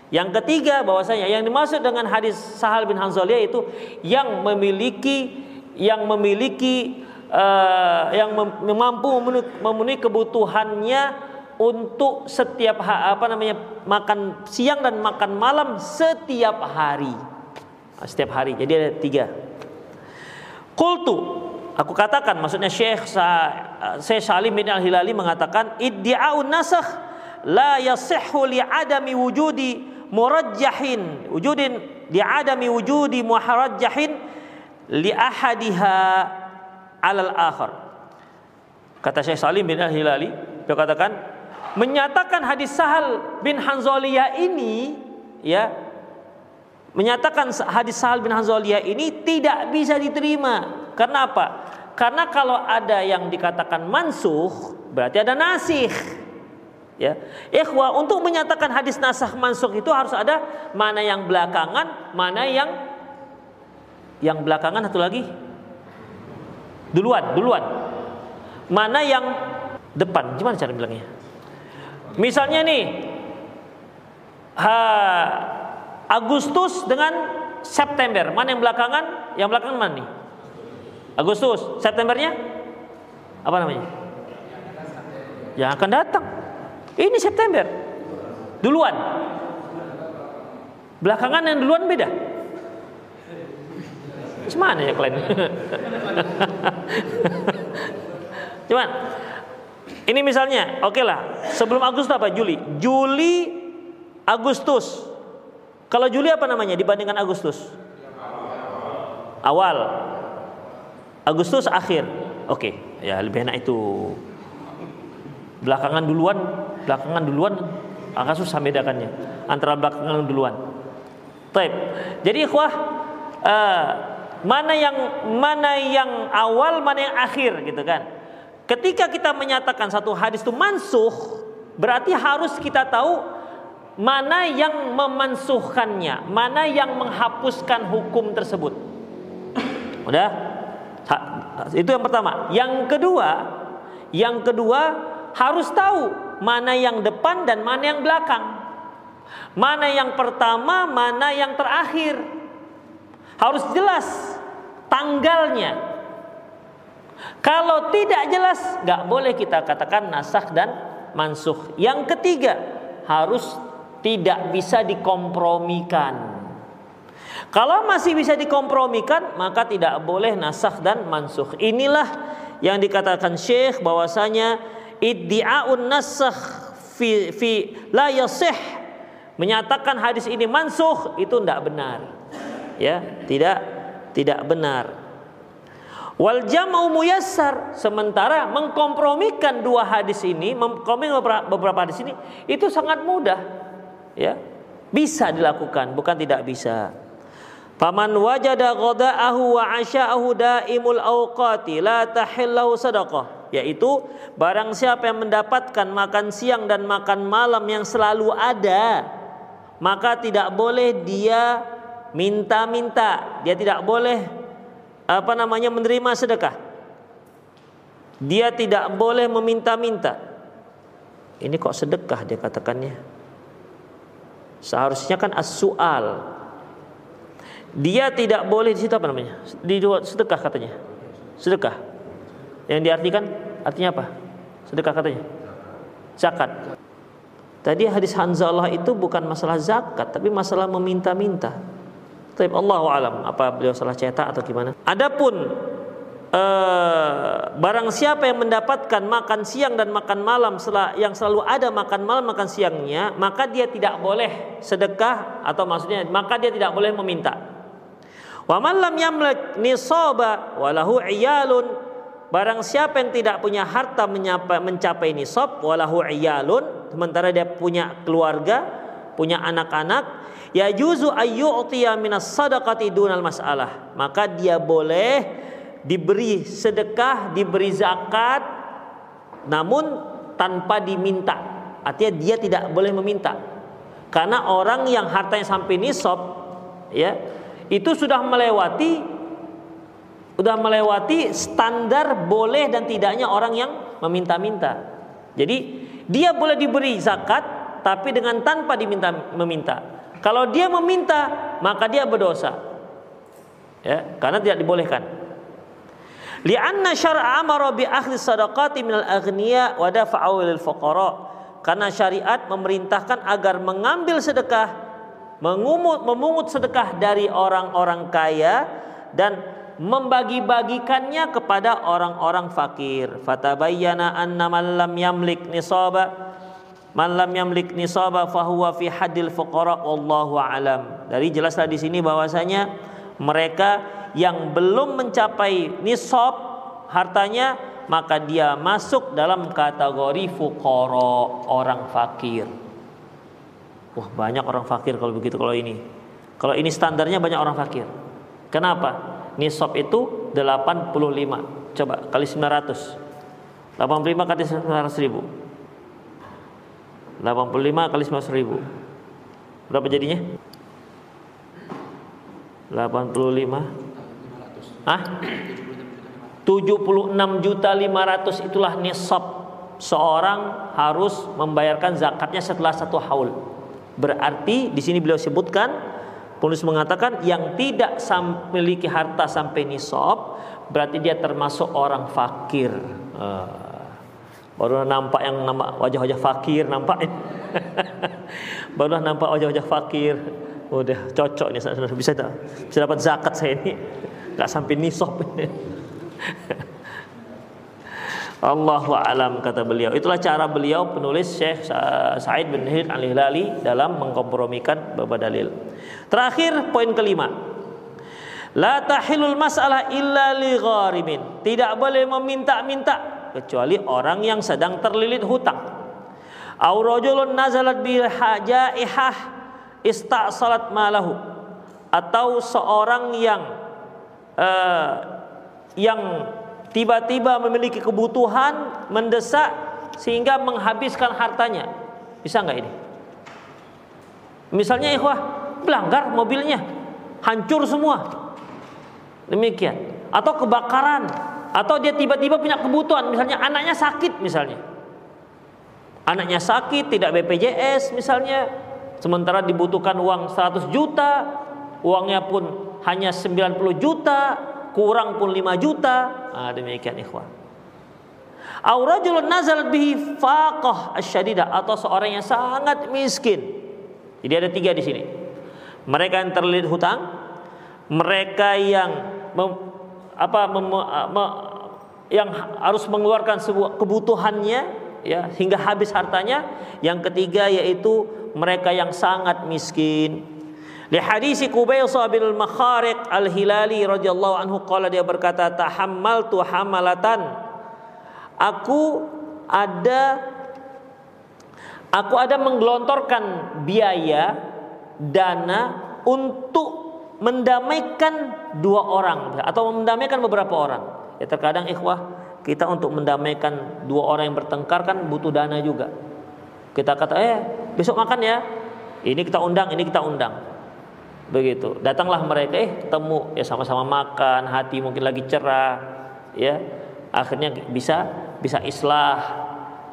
Yang ketiga bahwasanya yang dimaksud dengan hadis Sahal bin Hanzaliyah itu yang memiliki yang memiliki uh, yang mampu memenuhi, memenuhi kebutuhannya untuk setiap apa namanya makan siang dan makan malam setiap hari. setiap hari. Jadi ada tiga. Kultu, aku katakan, maksudnya Syekh Syekh Salim bin Al Hilali mengatakan, iddi'aun nasakh la yasihhu li adami wujudi murajjahin wujudin li adami wujudi muharajjahin li ahadiha alal akhar. Kata Syekh Salim bin Al Hilali, dia katakan menyatakan hadis Sahal bin Hanzaliyah ini ya menyatakan hadis Sahal bin Hanzaliyah ini tidak bisa diterima. Karena apa? Karena kalau ada yang dikatakan mansuh, berarti ada nasih. Ya. Ikhwa, untuk menyatakan hadis nasah mansuh itu harus ada mana yang belakangan, mana yang yang belakangan satu lagi. Duluan, duluan. Mana yang depan? Gimana cara bilangnya? Misalnya nih, ha, Agustus dengan September. Mana yang belakangan? Yang belakangan mana nih? Agustus. Septembernya? Apa namanya? Yang akan datang. Ini September. Duluan. Belakangan yang duluan beda. *laughs* Cuman ya kalian? Cuman ini misalnya, oke okay lah, sebelum Agustus apa? Juli. Juli, Agustus. Kalau Juli apa namanya dibandingkan Agustus? Awal. Agustus akhir. Oke, okay. ya lebih enak itu. Belakangan duluan, belakangan duluan agak susah bedakannya antara belakangan duluan. Taib. Jadi ikhwah uh, mana yang mana yang awal, mana yang akhir gitu kan. Ketika kita menyatakan satu hadis itu mansuh, berarti harus kita tahu mana yang memansuhkannya, mana yang menghapuskan hukum tersebut. Udah? Itu yang pertama. Yang kedua, yang kedua harus tahu mana yang depan dan mana yang belakang. Mana yang pertama, mana yang terakhir. Harus jelas tanggalnya. Kalau tidak jelas, nggak boleh kita katakan nasah dan mansuh. Yang ketiga, harus tidak bisa dikompromikan. Kalau masih bisa dikompromikan, maka tidak boleh nasakh dan mansuh. Inilah yang dikatakan Syekh bahwasanya iddi'aun nasakh fi fi la yasih menyatakan hadis ini mansuh itu tidak benar. Ya, tidak tidak benar. Wal jam'u muyassar. Sementara mengkompromikan dua hadis ini, mengkompromikan beberapa hadis ini itu sangat mudah ya. Bisa dilakukan bukan tidak bisa. Faman wajada ghada'ahu wa 'asha'ahu daimul awqati la tahillahu sadaqah. Yaitu barang siapa yang mendapatkan makan siang dan makan malam yang selalu ada maka tidak boleh dia minta-minta. Dia tidak boleh apa namanya menerima sedekah dia tidak boleh meminta-minta ini kok sedekah dia katakannya Seharusnya kan as-su'al. Dia tidak boleh di situ apa namanya? Di sedekah katanya. Sedekah. Yang diartikan artinya apa? Sedekah katanya. Zakat. Tadi hadis Hanzalah itu bukan masalah zakat, tapi masalah meminta-minta. Tapi Allah alam. Apa beliau salah cetak atau gimana? Adapun uh, barang siapa yang mendapatkan makan siang dan makan malam yang selalu ada makan malam makan siangnya maka dia tidak boleh sedekah atau maksudnya maka dia tidak boleh meminta. Wa man lam yamlik nisaba walahu iyalun. Barang siapa yang tidak punya harta mencapai nisab walahu iyalun. Sementara dia punya keluarga punya anak-anak ya juzu ayyu'tiya minas sadaqati dunal masalah maka dia boleh diberi sedekah, diberi zakat, namun tanpa diminta. Artinya dia tidak boleh meminta. Karena orang yang hartanya sampai nisab, ya, itu sudah melewati sudah melewati standar boleh dan tidaknya orang yang meminta-minta. Jadi dia boleh diberi zakat tapi dengan tanpa diminta meminta. Kalau dia meminta maka dia berdosa. Ya, karena tidak dibolehkan. Lianna syar'a amara bi akhli sadaqati minal aghniya wa dafa'u lil fuqara. Karena syariat memerintahkan agar mengambil sedekah mengumungut memungut sedekah dari orang-orang kaya dan membagi-bagikannya kepada orang-orang fakir. Fatabayyana anna man lam yamlik nisaba man lam yamlik nisaba fahuwa fi hadil fuqara wallahu alam. Dari jelaslah di sini bahwasanya mereka yang belum mencapai nisab hartanya maka dia masuk dalam kategori fuqara orang fakir. Wah, banyak orang fakir kalau begitu kalau ini. Kalau ini standarnya banyak orang fakir. Kenapa? nisab itu 85 coba kali 900 85 kali 900 ribu 85 kali 900 ribu berapa jadinya 85 Hah? 76 juta 500 itulah nisab seorang harus membayarkan zakatnya setelah satu haul. Berarti di sini beliau sebutkan Penulis mengatakan yang tidak memiliki harta sampai nisab berarti dia termasuk orang fakir. Uh, baru nampak yang nama wajah-wajah fakir nampak. *laughs* baru nampak wajah-wajah fakir. Udah cocok nih bisa tak? Bisa dapat zakat saya ini. Enggak sampai nisab. *laughs* Allahu alam kata beliau. Itulah cara beliau penulis Syekh Said bin Hid Al-Hilali dalam mengkompromikan beberapa dalil. Terakhir poin kelima. La tahilul masalah illa li gharimin. Tidak boleh meminta-minta kecuali orang yang sedang terlilit hutang. Au rajulun nazalat bi hajaihah ista'salat malahu. Atau seorang yang uh, yang tiba-tiba memiliki kebutuhan mendesak sehingga menghabiskan hartanya. Bisa nggak ini? Misalnya ikhwah, belanggar mobilnya, hancur semua. Demikian. Atau kebakaran, atau dia tiba-tiba punya kebutuhan, misalnya anaknya sakit misalnya. Anaknya sakit, tidak BPJS misalnya, sementara dibutuhkan uang 100 juta, uangnya pun hanya 90 juta, kurang pun 5 juta. Nah, demikian ikhwan. Nazalat bihi faqah atau seorang yang sangat miskin. Jadi ada tiga di sini. Mereka yang terlilit hutang, mereka yang apa mem, me, yang harus mengeluarkan sebuah kebutuhannya ya hingga habis hartanya. Yang ketiga yaitu mereka yang sangat miskin. Li hadisi Qubaisah bin Makhariq Al-Hilali radhiyallahu anhu qala dia berkata tahammaltu hamalatan Aku ada aku ada menggelontorkan biaya dana untuk mendamaikan dua orang atau mendamaikan beberapa orang. Ya terkadang ikhwah kita untuk mendamaikan dua orang yang bertengkar kan butuh dana juga. Kita kata eh besok makan ya. Ini kita undang, ini kita undang. Begitu. Datanglah mereka eh ketemu. Ya sama-sama makan hati mungkin lagi cerah ya. Akhirnya bisa bisa islah.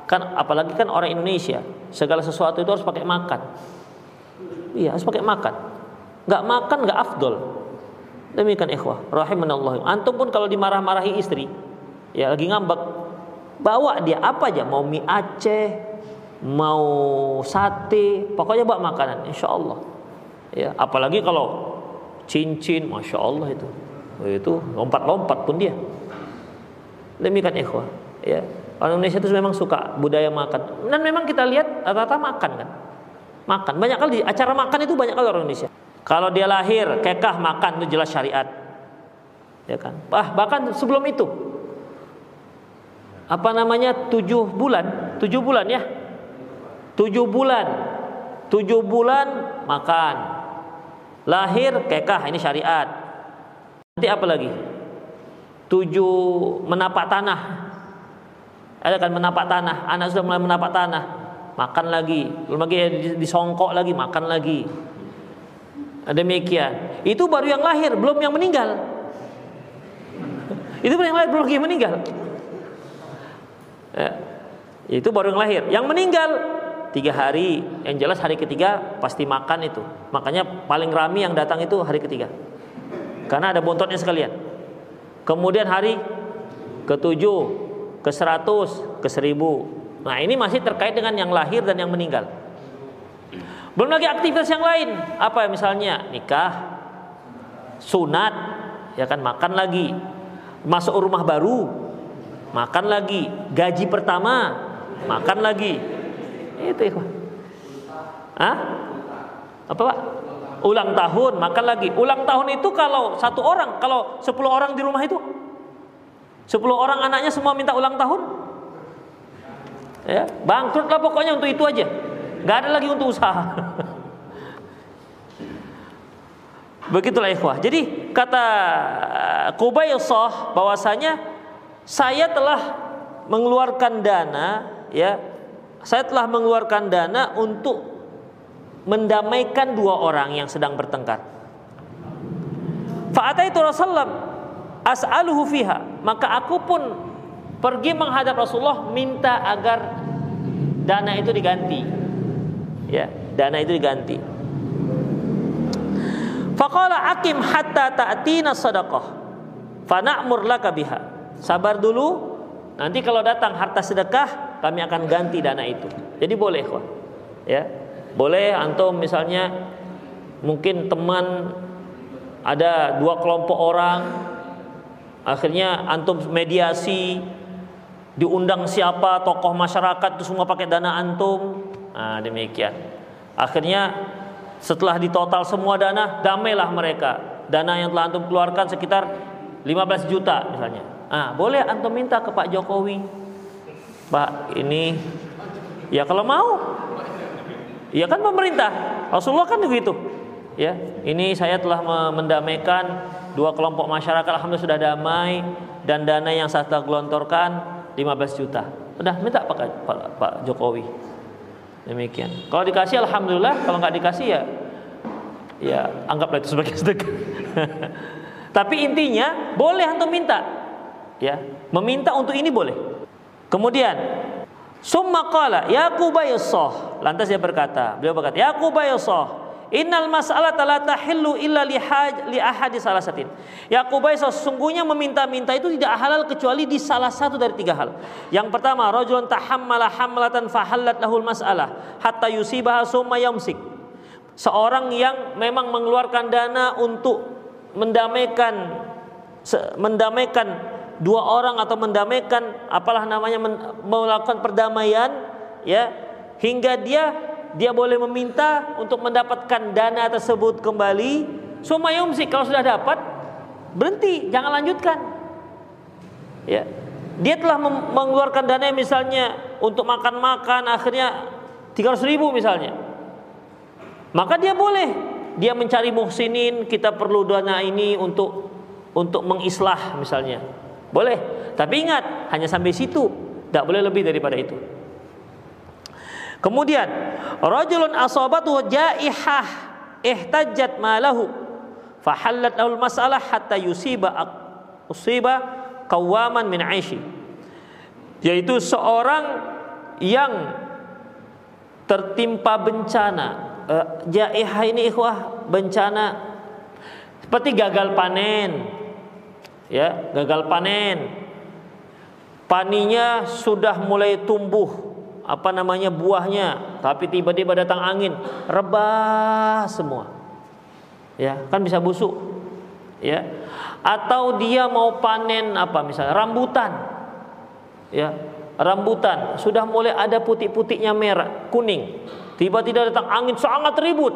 Kan apalagi kan orang Indonesia segala sesuatu itu harus pakai makan. Iya harus pakai makan nggak makan nggak afdol. Demikian ikhwah rahimanallah antum pun kalau dimarah-marahi istri ya lagi ngambek bawa dia apa aja mau mie Aceh mau sate pokoknya bawa makanan insya Allah ya apalagi kalau cincin masya Allah itu itu lompat-lompat pun dia. Demikian ikhwah ya. Orang Indonesia itu memang suka budaya makan. Dan memang kita lihat rata-rata makan kan. Makan. Banyak kali acara makan itu banyak kali orang Indonesia kalau dia lahir kekah makan itu jelas syariat ya kan ah bahkan sebelum itu apa namanya tujuh bulan tujuh bulan ya tujuh bulan tujuh bulan makan Lahir kekah ini syariat. Nanti apa lagi? Tujuh menapak tanah. Ada kan menapak tanah. Anak sudah mulai menapak tanah. Makan lagi. Belum lagi disongkok lagi, makan lagi. Demikian. Itu baru yang lahir, belum yang meninggal. Itu baru yang lahir, belum yang meninggal. Ya. Itu baru yang lahir. Yang meninggal tiga hari yang jelas hari ketiga pasti makan itu makanya paling rami yang datang itu hari ketiga karena ada bontotnya sekalian kemudian hari ketujuh ke seratus ke seribu nah ini masih terkait dengan yang lahir dan yang meninggal Belum lagi aktivitas yang lain. Apa misalnya nikah, sunat, ya kan makan lagi. Masuk rumah baru, makan lagi. Gaji pertama, makan lagi. Itu ya. Hah? Apa Pak? Ulang tahun, makan lagi. Ulang tahun itu kalau satu orang, kalau sepuluh orang di rumah itu, sepuluh orang anaknya semua minta ulang tahun, ya bangkrut pokoknya untuk itu aja. Gak ada lagi untuk usaha. Begitulah ikhwah. Jadi kata Qubaysah bahwasanya saya telah mengeluarkan dana ya. Saya telah mengeluarkan dana untuk mendamaikan dua orang yang sedang bertengkar. Fa'ataitu Rasulullah as'aluhu fiha. Maka aku pun pergi menghadap Rasulullah minta agar dana itu diganti ya dana itu diganti. Faqala akim hatta ta'tina sadaqah fana'mur laka biha. Sabar dulu nanti kalau datang harta sedekah kami akan ganti dana itu. Jadi boleh kok ya boleh antum misalnya mungkin teman ada dua kelompok orang akhirnya antum mediasi diundang siapa tokoh masyarakat itu semua pakai dana antum Nah, demikian. Akhirnya setelah ditotal semua dana, damailah mereka. Dana yang telah antum keluarkan sekitar 15 juta misalnya. Ah, boleh antum minta ke Pak Jokowi. Pak, ini ya kalau mau. Ya kan pemerintah. Rasulullah kan begitu. Ya, ini saya telah mendamaikan dua kelompok masyarakat alhamdulillah sudah damai dan dana yang saya telah gelontorkan 15 juta. Udah minta Pak, Pak, Pak Jokowi. Demikian. Kalau dikasih alhamdulillah, kalau nggak dikasih ya ya anggaplah itu sebagai *laughs* sedekah. Tapi intinya boleh antum minta. Ya, meminta untuk ini boleh. Kemudian summa qala ya. Lantas dia berkata, beliau berkata, "Ya Innal mas'alata la tahillu illa li haj li ahadi salasatin. Yaqubai sesungguhnya meminta-minta itu tidak halal kecuali di salah satu dari tiga hal. Yang pertama, rajulun tahammala hamlatan fahallat lahul mas'alah hatta yusibaha summa yamsik. Seorang yang memang mengeluarkan dana untuk mendamaikan mendamaikan dua orang atau mendamaikan apalah namanya melakukan perdamaian ya hingga dia dia boleh meminta untuk mendapatkan dana tersebut kembali. Sumayumsi kalau sudah dapat berhenti, jangan lanjutkan. Ya. Dia telah mengeluarkan dana misalnya untuk makan-makan akhirnya 300 ribu misalnya. Maka dia boleh dia mencari muhsinin, kita perlu dana ini untuk untuk mengislah misalnya. Boleh. Tapi ingat, hanya sampai situ. Tidak boleh lebih daripada itu. Kemudian rajulun asabatu jaihah ihtajat malahu fahallat lahul masalah hatta yusiba usiba qawaman min aishi. Yaitu seorang yang tertimpa bencana. Uh, jaihah ini ikhwah bencana. Seperti gagal panen. Ya gagal panen. Paninya sudah mulai tumbuh apa namanya buahnya, tapi tiba-tiba datang angin, rebah semua. Ya, kan bisa busuk. Ya. Atau dia mau panen apa misalnya rambutan. Ya, rambutan sudah mulai ada putih-putihnya merah, kuning. Tiba-tiba datang angin sangat ribut.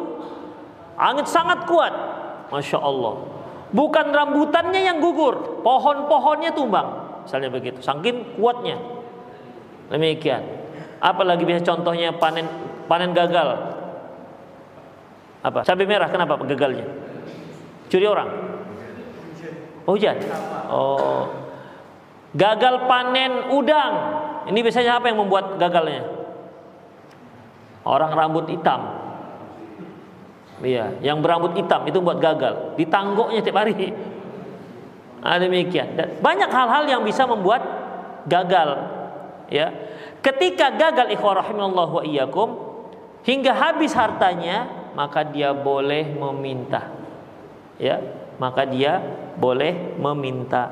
Angin sangat kuat. Masya Allah. Bukan rambutannya yang gugur, pohon-pohonnya tumbang. Misalnya begitu, saking kuatnya. Demikian. Apalagi bisa contohnya panen panen gagal. Apa? Cabai merah kenapa gagalnya? Curi orang. Hujan. Oh. Gagal panen udang. Ini biasanya apa yang membuat gagalnya? Orang rambut hitam. Iya, yang berambut hitam itu buat gagal. Ditanggoknya tiap hari. Ada demikian. Dan banyak hal-hal yang bisa membuat gagal. Ya. Ketika gagal ikhwah rahimallah wa iyyakum hingga habis hartanya, maka dia boleh meminta. Ya, maka dia boleh meminta.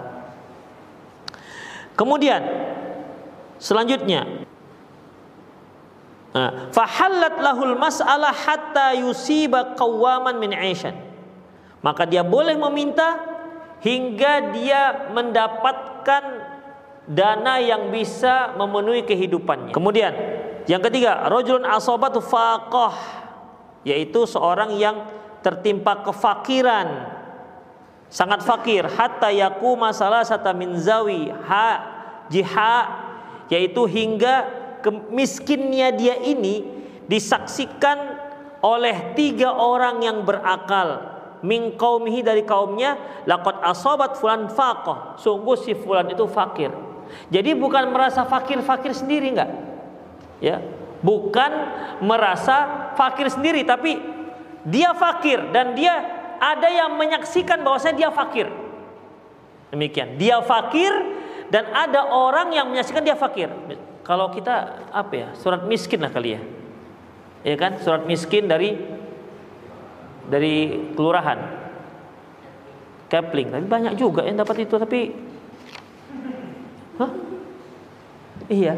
Kemudian selanjutnya Nah, fahallat lahul mas'alah hatta yusiba qawaman min aishan. Maka dia boleh meminta hingga dia mendapatkan dana yang bisa memenuhi kehidupannya. Kemudian yang ketiga, rajulun asabatu faqah yaitu seorang yang tertimpa kefakiran. Sangat fakir. Hatta yaku masalah sata min zawi ha jiha yaitu hingga kemiskinnya dia ini disaksikan oleh tiga orang yang berakal. Min qaumihi dari kaumnya laqad asabat fulan faqah. Sungguh si fulan itu fakir jadi bukan merasa fakir-fakir sendiri enggak? Ya. Bukan merasa fakir sendiri tapi dia fakir dan dia ada yang menyaksikan bahwasanya dia fakir. Demikian. Dia fakir dan ada orang yang menyaksikan dia fakir. Kalau kita apa ya surat miskin lah kali ya. Ya kan? Surat miskin dari dari kelurahan. Kepling. Tapi banyak juga yang dapat itu tapi Hah? iya.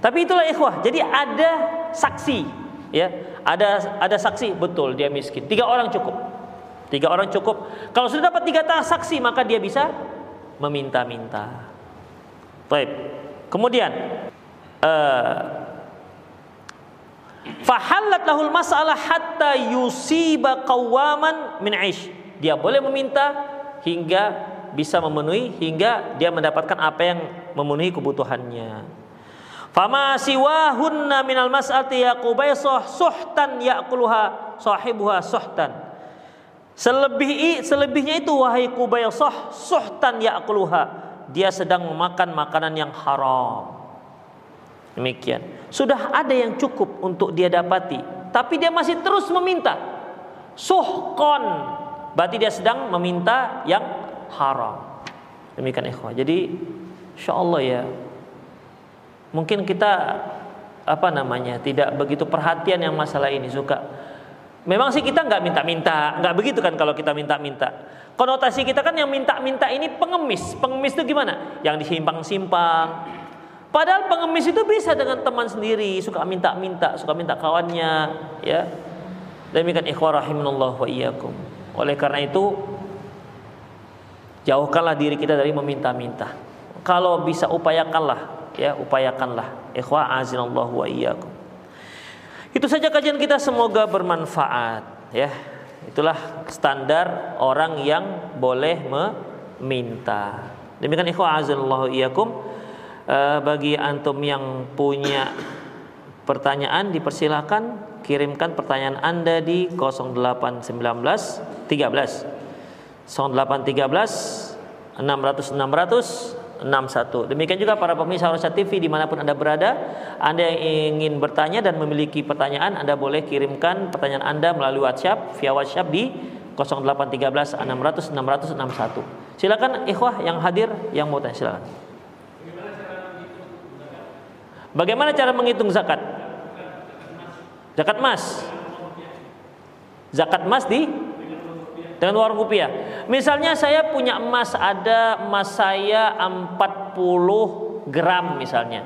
Tapi itulah ikhwah. Jadi ada saksi ya. Ada ada saksi. Betul dia miskin. Tiga orang cukup. Tiga orang cukup. Kalau sudah dapat tiga saksi maka dia bisa meminta-minta. Baik. Kemudian fahallat lahul masalah hatta yusiba qawaman min aish. Dia boleh meminta hingga bisa memenuhi hingga dia mendapatkan apa yang memenuhi kebutuhannya. Fama siwahunna minal mas'ati yaqubaisah suhtan ya'kuluha sahibuha suhtan. Selebih selebihnya itu wahai Kubaisah suhtan ya'kuluha. Dia sedang memakan makanan yang haram. Demikian. Sudah ada yang cukup untuk dia dapati, tapi dia masih terus meminta. Suhkon, berarti dia sedang meminta yang haram. Demikian ikhwah. Jadi insya Allah ya, mungkin kita apa namanya tidak begitu perhatian yang masalah ini suka. Memang sih kita nggak minta-minta, nggak begitu kan kalau kita minta-minta. Konotasi kita kan yang minta-minta ini pengemis. Pengemis itu gimana? Yang disimpang-simpang, Padahal pengemis itu bisa dengan teman sendiri, suka minta-minta, suka minta kawannya, ya. Demikian ikhwah rahimanallah wa iyyakum. Oleh karena itu jauhkanlah diri kita dari meminta-minta. Kalau bisa upayakanlah, ya, upayakanlah. Ikhwah azinallahu wa iyyakum. Itu saja kajian kita semoga bermanfaat, ya. Itulah standar orang yang boleh meminta. Demikian ikhwah azinallahu iyyakum uh, bagi antum yang punya pertanyaan dipersilahkan kirimkan pertanyaan Anda di 0819 13 0813 600 600 61. Demikian juga para pemirsa Rosyad TV di mana pun Anda berada, Anda yang ingin bertanya dan memiliki pertanyaan, Anda boleh kirimkan pertanyaan Anda melalui WhatsApp via WhatsApp di 0813 600 600 61. Silakan ikhwah yang hadir yang mau tanya silakan. Bagaimana cara menghitung zakat? Zakat emas. Zakat emas di dengan uang rupiah. Misalnya saya punya emas ada emas saya 40 gram misalnya.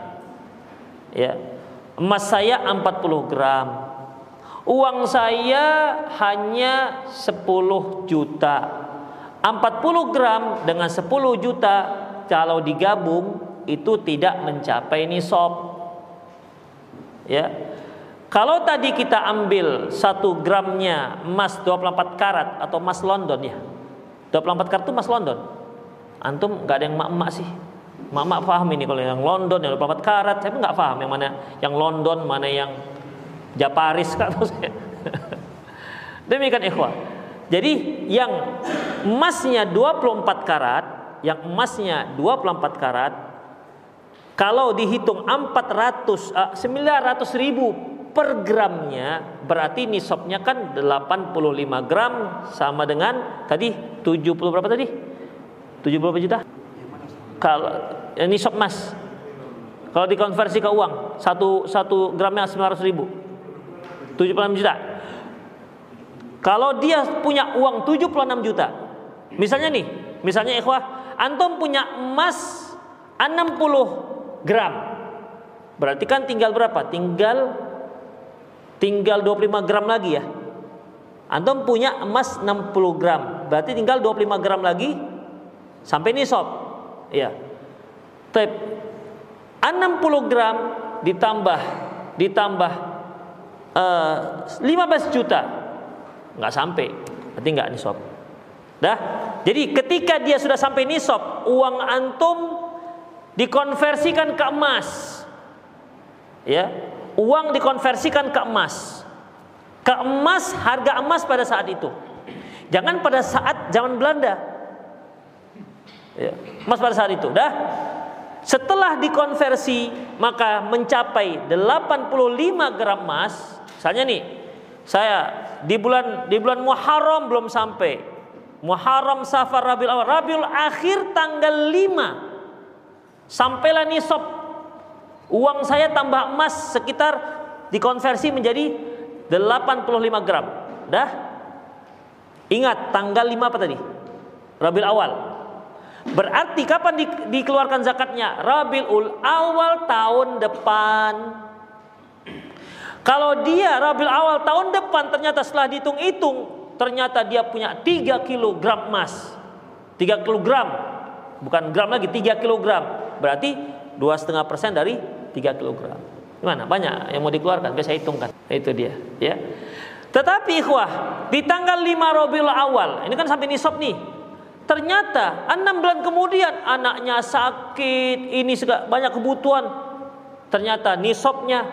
Ya. Emas saya 40 gram. Uang saya hanya 10 juta. 40 gram dengan 10 juta kalau digabung itu tidak mencapai nisab ya kalau tadi kita ambil satu gramnya emas 24 karat atau emas London ya? 24 karat itu emas London? Antum nggak ada yang mak-mak sih. Mak-mak paham ini kalau yang London yang 24 karat. Saya nggak paham yang mana yang London mana yang Japaris kan *laughs* saya. Demikian ikhwah. Jadi yang emasnya 24 karat yang emasnya 24 karat kalau dihitung 400 uh, 900 ribu per gramnya berarti nisabnya kan 85 gram sama dengan tadi 70 berapa tadi? 70 berapa juta? Kalau eh, nisab emas kalau dikonversi ke uang satu satu gramnya 900 ribu 76 juta kalau dia punya uang 76 juta misalnya nih misalnya ikhwah antum punya emas 60 gram. Berarti kan tinggal berapa? Tinggal tinggal 25 gram lagi ya. Antum punya emas 60 gram, berarti tinggal 25 gram lagi. Sampai nisab. Ya. Tep. 60 gram ditambah ditambah uh, eh, 15 juta. Nggak sampai. Berarti nggak nisab dah. Jadi ketika dia sudah sampai nisab uang antum dikonversikan ke emas. Ya uang dikonversikan ke emas. Ke emas harga emas pada saat itu. Jangan pada saat zaman Belanda. Ya, emas pada saat itu. Dah? Setelah dikonversi maka mencapai 85 gram emas. Misalnya nih saya di bulan di bulan Muharram belum sampai. Muharram Safar Rabiul Awal. Rabiul Akhir tanggal 5 sampailah nisab uang saya tambah emas sekitar dikonversi menjadi 85 gram. Dah? Ingat tanggal 5 apa tadi? Rabiul Awal. Berarti kapan di, dikeluarkan zakatnya? Rabiul Awal tahun depan. Kalau dia Rabiul Awal tahun depan ternyata setelah dihitung-hitung ternyata dia punya 3 kg emas. 3 kg bukan gram lagi 3 kg berarti dua setengah persen dari 3 kg. Gimana? Banyak yang mau dikeluarkan, biasa hitungkan. Itu dia, ya. Tetapi ikhwah, di tanggal 5 Rabiul Awal, ini kan sampai nisab nih. Ternyata enam bulan kemudian anaknya sakit, ini segala banyak kebutuhan. Ternyata nisabnya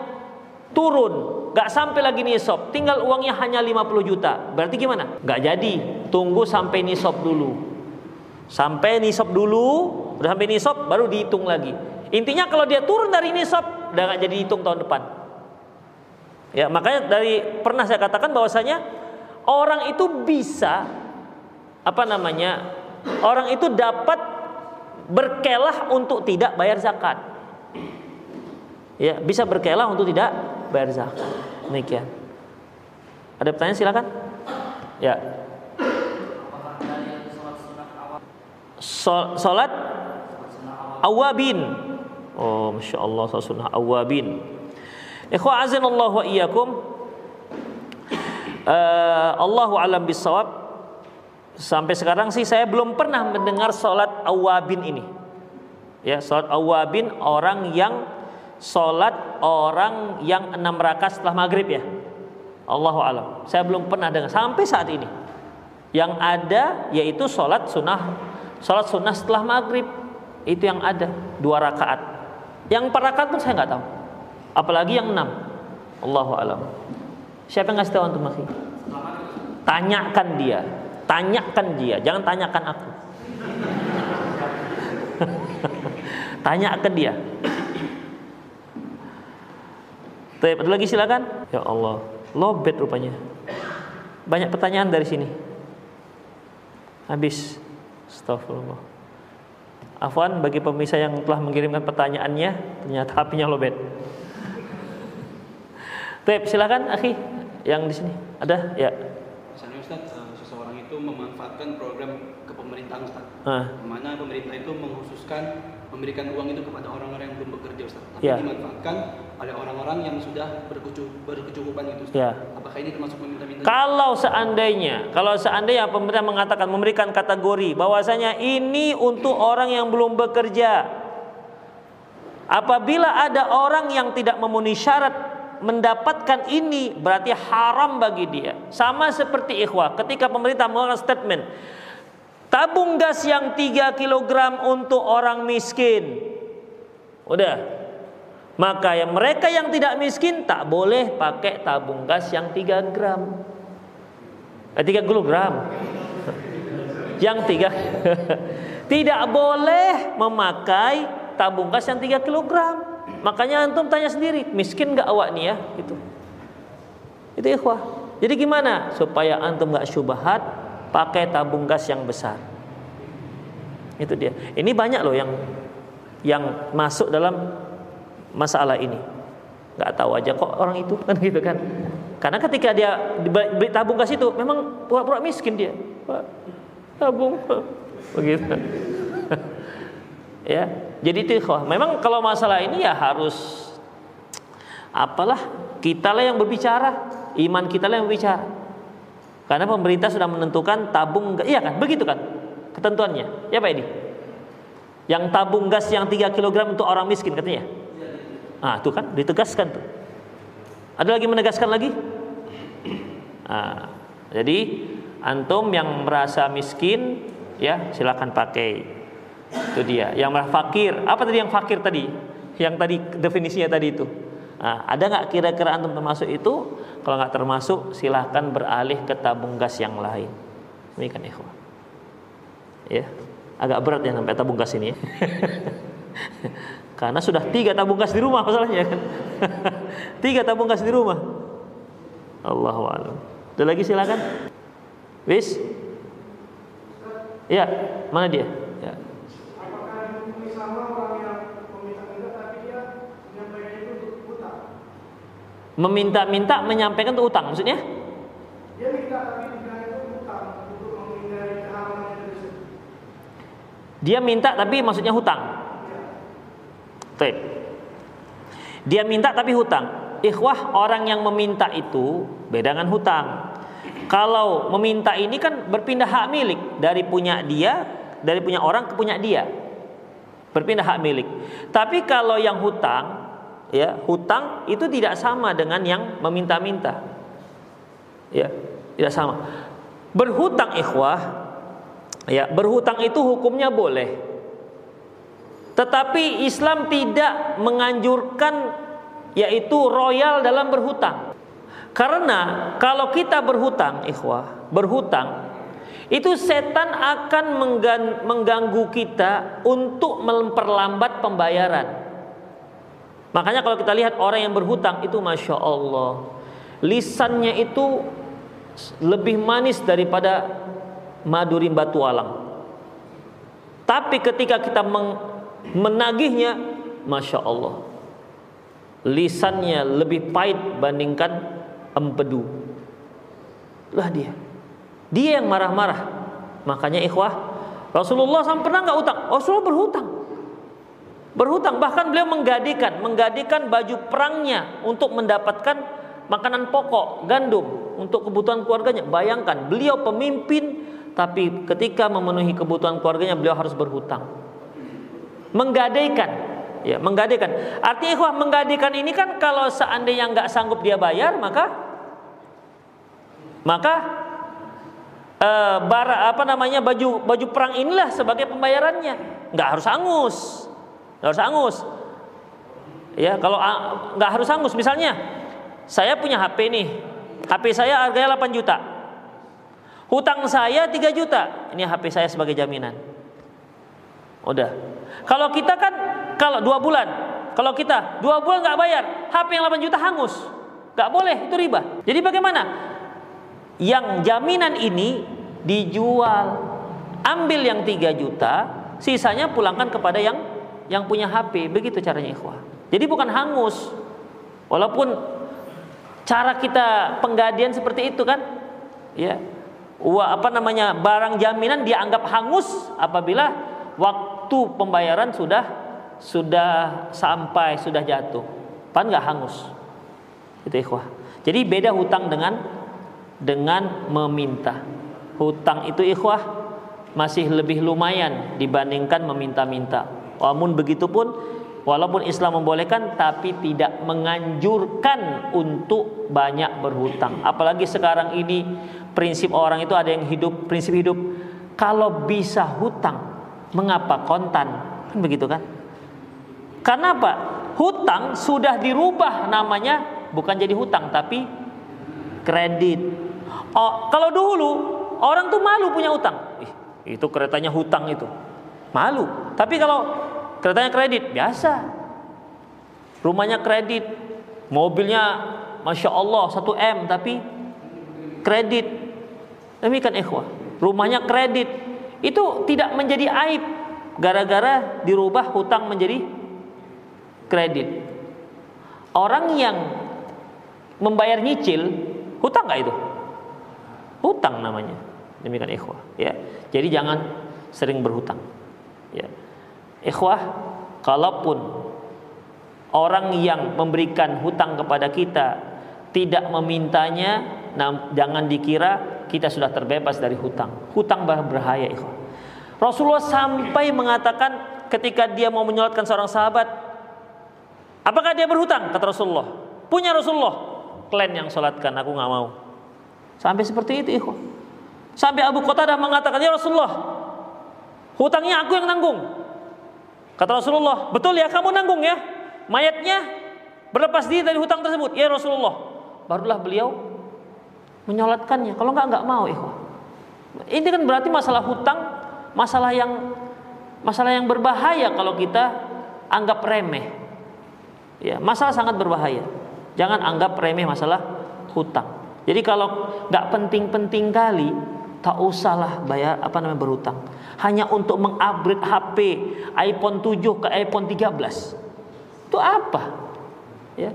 turun, gak sampai lagi nisab, tinggal uangnya hanya 50 juta. Berarti gimana? Gak jadi, tunggu sampai nisab dulu. Sampai nisab dulu, udah sampai nisab baru dihitung lagi. Intinya kalau dia turun dari nisab udah nggak jadi hitung tahun depan. Ya, makanya dari pernah saya katakan bahwasanya orang itu bisa apa namanya? Orang itu dapat berkelah untuk tidak bayar zakat. Ya, bisa berkelah untuk tidak bayar zakat. Demikian. Ada pertanyaan silakan. Ya. Salat awabin Oh, masya Allah, sunnah awabin. Ikhwa Allah wa iyyakum. Uh, Allahu alam bisawab. Sampai sekarang sih saya belum pernah mendengar salat awabin ini. Ya, salat awabin orang yang salat orang yang enam rakaat setelah maghrib ya. Allahu alam. Saya belum pernah dengar sampai saat ini. Yang ada yaitu salat sunnah, salat sunnah setelah maghrib itu yang ada dua rakaat. Yang empat rakaat pun saya nggak tahu. Apalagi yang enam. Allahu alam. Siapa yang ngasih tahu antum masih? Tanyakan dia. Tanyakan dia. Jangan tanyakan aku. *laughs* tanyakan dia. Tapi ada lagi silakan. Ya Allah, lobet rupanya. Banyak pertanyaan dari sini. Habis. Astagfirullah. Afwan bagi pemirsa yang telah mengirimkan pertanyaannya, ternyata HP-nya lobet. Tep, silakan akhi yang di sini. Ada? Ya. Misalnya Ustaz, eh, seseorang itu memanfaatkan program kepemerintahan Ustaz. Ah. Mana pemerintah itu mengkhususkan memberikan uang itu kepada orang-orang yang belum bekerja Ustaz. Tapi ya. dimanfaatkan oleh orang-orang yang sudah berkecukupan itu. Ya. Apakah ini termasuk meminta-minta? Kalau seandainya, kalau seandainya pemerintah mengatakan memberikan kategori bahwasanya ini untuk orang yang belum bekerja. Apabila ada orang yang tidak memenuhi syarat mendapatkan ini berarti haram bagi dia. Sama seperti ikhwah ketika pemerintah mengeluarkan statement Tabung gas yang 3 kg untuk orang miskin. Udah. Maka yang mereka yang tidak miskin tak boleh pakai tabung gas yang 3 gram. Eh, 30 gram. Yang 3 *laughs* tidak boleh memakai tabung gas yang 3 kg. Makanya antum tanya sendiri, miskin gak awak nih ya? Itu. Itu ikhwah. Jadi gimana supaya antum gak syubhat pakai tabung gas yang besar. Itu dia. Ini banyak loh yang yang masuk dalam masalah ini. Gak tahu aja kok orang itu *laughs* kan gitu kan. Karena ketika dia beli tabung gas itu memang pura-pura miskin dia. Tabung begitu. *laughs* ya. Jadi itu memang kalau masalah ini ya harus apalah kitalah yang berbicara, iman kita lah yang berbicara. Karena pemerintah sudah menentukan tabung iya kan? Begitu kan? Ketentuannya. Ya Pak Edi? Yang tabung gas yang 3 kg untuk orang miskin katanya. Ah, itu kan ditegaskan tuh. Ada lagi menegaskan lagi? Ah, jadi antum yang merasa miskin ya silakan pakai. Itu dia. Yang merasa fakir, apa tadi yang fakir tadi? Yang tadi definisinya tadi itu. Nah, ada nggak kira-kira antum termasuk itu? Kalau nggak termasuk, silahkan beralih ke tabung gas yang lain. Ini kan ikhwan. Ya, agak berat ya sampai tabung gas ini. Ya. *laughs* Karena sudah tiga tabung gas di rumah masalahnya kan. *laughs* tiga tabung gas di rumah. Allahu a'lam. Ada lagi silakan. Wis. Ya, mana dia? Ya. meminta-minta menyampaikan itu utang maksudnya dia minta tapi dia minta tapi maksudnya hutang ya. dia minta tapi hutang. Ikhwah orang yang meminta itu beda dengan hutang. Kalau meminta ini kan berpindah hak milik. Dari punya dia dari punya orang ke punya dia. Berpindah hak milik. Tapi kalau yang hutang ya hutang itu tidak sama dengan yang meminta-minta. Ya tidak sama. Berhutang ikhwah ya berhutang itu hukumnya boleh tetapi Islam tidak menganjurkan yaitu royal dalam berhutang karena kalau kita berhutang ikhwah berhutang itu setan akan mengganggu kita untuk memperlambat pembayaran Makanya kalau kita lihat orang yang berhutang itu masya Allah, lisannya itu lebih manis daripada madu rimba tualang. Tapi ketika kita menagihnya, masya Allah, lisannya lebih pahit bandingkan empedu. Lah dia, dia yang marah-marah. Makanya ikhwah, Rasulullah SAW pernah nggak utang? Rasulullah berhutang. Berhutang. Bahkan beliau menggadikan. Menggadikan baju perangnya untuk mendapatkan makanan pokok gandum untuk kebutuhan keluarganya. Bayangkan beliau pemimpin tapi ketika memenuhi kebutuhan keluarganya beliau harus berhutang menggadaikan. Ya menggadaikan. Artinya wah menggadaikan ini kan kalau seandainya nggak sanggup dia bayar maka maka uh, bara apa namanya baju baju perang inilah sebagai pembayarannya. Nggak harus angus. Nggak harus angus. Ya kalau nggak harus angus. Misalnya saya punya HP nih. HP saya harganya 8 juta. Hutang saya 3 juta. Ini HP saya sebagai jaminan. Udah kalau kita kan kalau dua bulan. Kalau kita dua bulan nggak bayar. HP yang 8 juta hangus. Nggak boleh itu riba. Jadi bagaimana? Yang jaminan ini dijual. Ambil yang 3 juta sisanya pulangkan kepada yang yang punya HP begitu caranya ikhwah. Jadi bukan hangus. Walaupun cara kita penggadian seperti itu kan ya. Wah, apa namanya barang jaminan dianggap hangus apabila waktu pembayaran sudah sudah sampai sudah jatuh. Pan nggak hangus. Itu ikhwah. Jadi beda hutang dengan dengan meminta. Hutang itu ikhwah masih lebih lumayan dibandingkan meminta-minta. Namun begitu pun walaupun Islam membolehkan tapi tidak menganjurkan untuk banyak berhutang. Apalagi sekarang ini prinsip orang itu ada yang hidup prinsip hidup. Kalau bisa hutang mengapa kontan? Kan begitu kan? Karena apa? Hutang sudah dirubah namanya bukan jadi hutang tapi kredit. Oh, kalau dulu orang tuh malu punya hutang. Ih, itu keretanya hutang itu. Malu. Tapi kalau keretanya kredit biasa rumahnya kredit mobilnya masya Allah 1 m tapi kredit demikian ikhwah rumahnya kredit itu tidak menjadi aib. Gara-gara dirubah hutang menjadi kredit. Orang yang membayar nyicil hutang nggak itu? Hutang namanya. Demikian ikhwah ya. Jadi jangan sering berhutang ya. Ikhwah, kalaupun orang yang memberikan hutang kepada kita tidak memintanya, nah, jangan dikira kita sudah terbebas dari hutang. Hutang berbahaya, ikhwan. Rasulullah sampai mengatakan ketika dia mau menyolatkan seorang sahabat, apakah dia berhutang? Kata Rasulullah. Punya Rasulullah. Klan yang sholatkan, aku nggak mau. Sampai seperti itu, ikhwan. Sampai Abu Qatadah mengatakan, ya Rasulullah, hutangnya aku yang nanggung. Kata Rasulullah, betul ya kamu nanggung ya. Mayatnya berlepas diri dari hutang tersebut. Ya Rasulullah, barulah beliau menyolatkannya. Kalau enggak enggak mau, ikhwah. Ini kan berarti masalah hutang, masalah yang masalah yang berbahaya kalau kita anggap remeh. Ya, masalah sangat berbahaya. Jangan anggap remeh masalah hutang. Jadi kalau nggak penting-penting kali, tak usahlah bayar apa namanya berhutang. Hanya untuk mengupgrade HP iPhone 7 ke iPhone 13. Itu apa? Ya.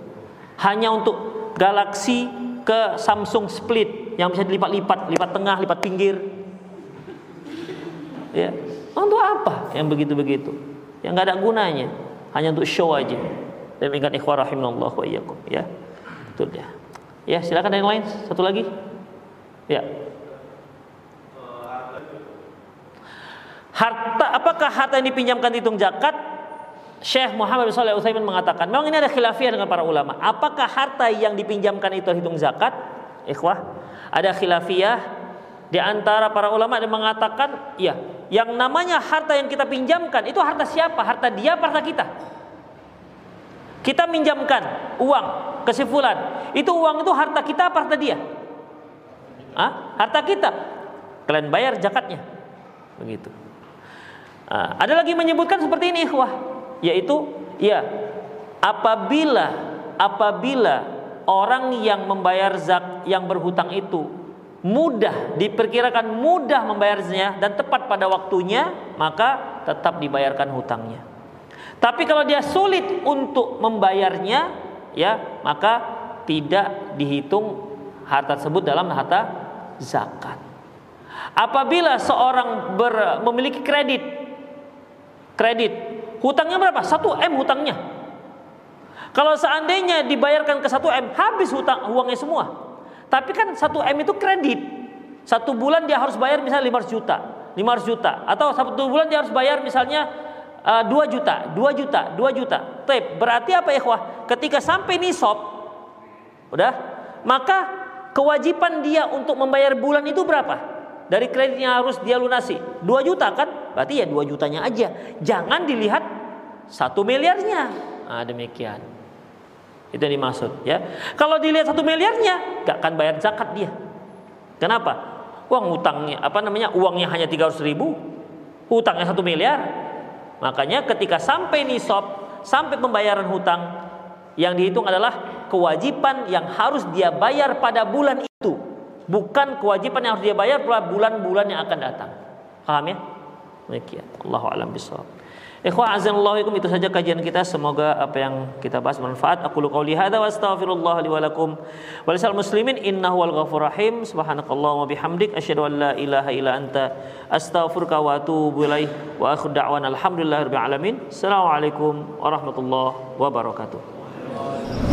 Hanya untuk Galaxy ke Samsung Split yang bisa dilipat-lipat, lipat tengah, lipat pinggir. Ya, untuk apa yang begitu-begitu? Yang nggak ada gunanya, hanya untuk show aja. Ingat ikhwah rahimallah wa iyyakum, ya. Betul ya. Ya, silakan yang lain, satu lagi. Ya. Harta apakah harta yang dipinjamkan dihitung zakat? Syekh Muhammad bin Shalih Utsaimin mengatakan, memang ini ada khilafiyah dengan para ulama. Apakah harta yang dipinjamkan itu hitung zakat? Ikhwah, ada khilafiyah di antara para ulama yang mengatakan, ya, yang namanya harta yang kita pinjamkan itu harta siapa? Harta dia, harta kita. Kita minjamkan uang ke itu uang itu harta kita apa harta dia? Hah? Harta kita. Kalian bayar zakatnya. Begitu. Nah, ada lagi menyebutkan seperti ini, ikhwah yaitu ya apabila apabila orang yang membayar zak yang berhutang itu mudah diperkirakan mudah membayarnya dan tepat pada waktunya maka tetap dibayarkan hutangnya. Tapi kalau dia sulit untuk membayarnya ya maka tidak dihitung harta tersebut dalam harta zakat. Apabila seorang ber, memiliki kredit kredit Hutangnya berapa? 1 M hutangnya. Kalau seandainya dibayarkan ke 1 M, habis hutang uangnya semua. Tapi kan 1 M itu kredit. Satu bulan dia harus bayar misalnya 500 juta. 500 juta. Atau satu bulan dia harus bayar misalnya uh, 2 juta, 2 juta, 2 juta. Tep, berarti apa ikhwah? Ketika sampai nisab, udah, maka kewajiban dia untuk membayar bulan itu berapa? Dari kreditnya harus dia lunasi. 2 juta kan? Berarti ya 2 jutanya aja. Jangan dilihat satu miliarnya. Nah, demikian. Itu yang dimaksud ya. Kalau dilihat satu miliarnya gak akan bayar zakat dia. Kenapa? Uang utangnya apa namanya uangnya hanya 300 ribu hutangnya satu miliar. Makanya ketika sampai nisab sampai pembayaran hutang yang dihitung adalah kewajiban yang harus dia bayar pada bulan itu bukan kewajiban yang harus dia bayar bulan-bulan yang akan datang. Paham ya? Demikian. Allahu a'lam bishawab. Ikhwah azanallahu itu saja kajian kita. Semoga apa yang kita bahas bermanfaat. Aku qauli hadza wa astaghfirullah li wa lakum wa lisal muslimin innahu wal ghafur rahim. Subhanakallah wa bihamdik asyhadu an la ilaha illa anta astaghfiruka wa atubu ilaik wa akhiru da'wana alhamdulillahirabbil alamin. Assalamualaikum warahmatullahi wabarakatuh.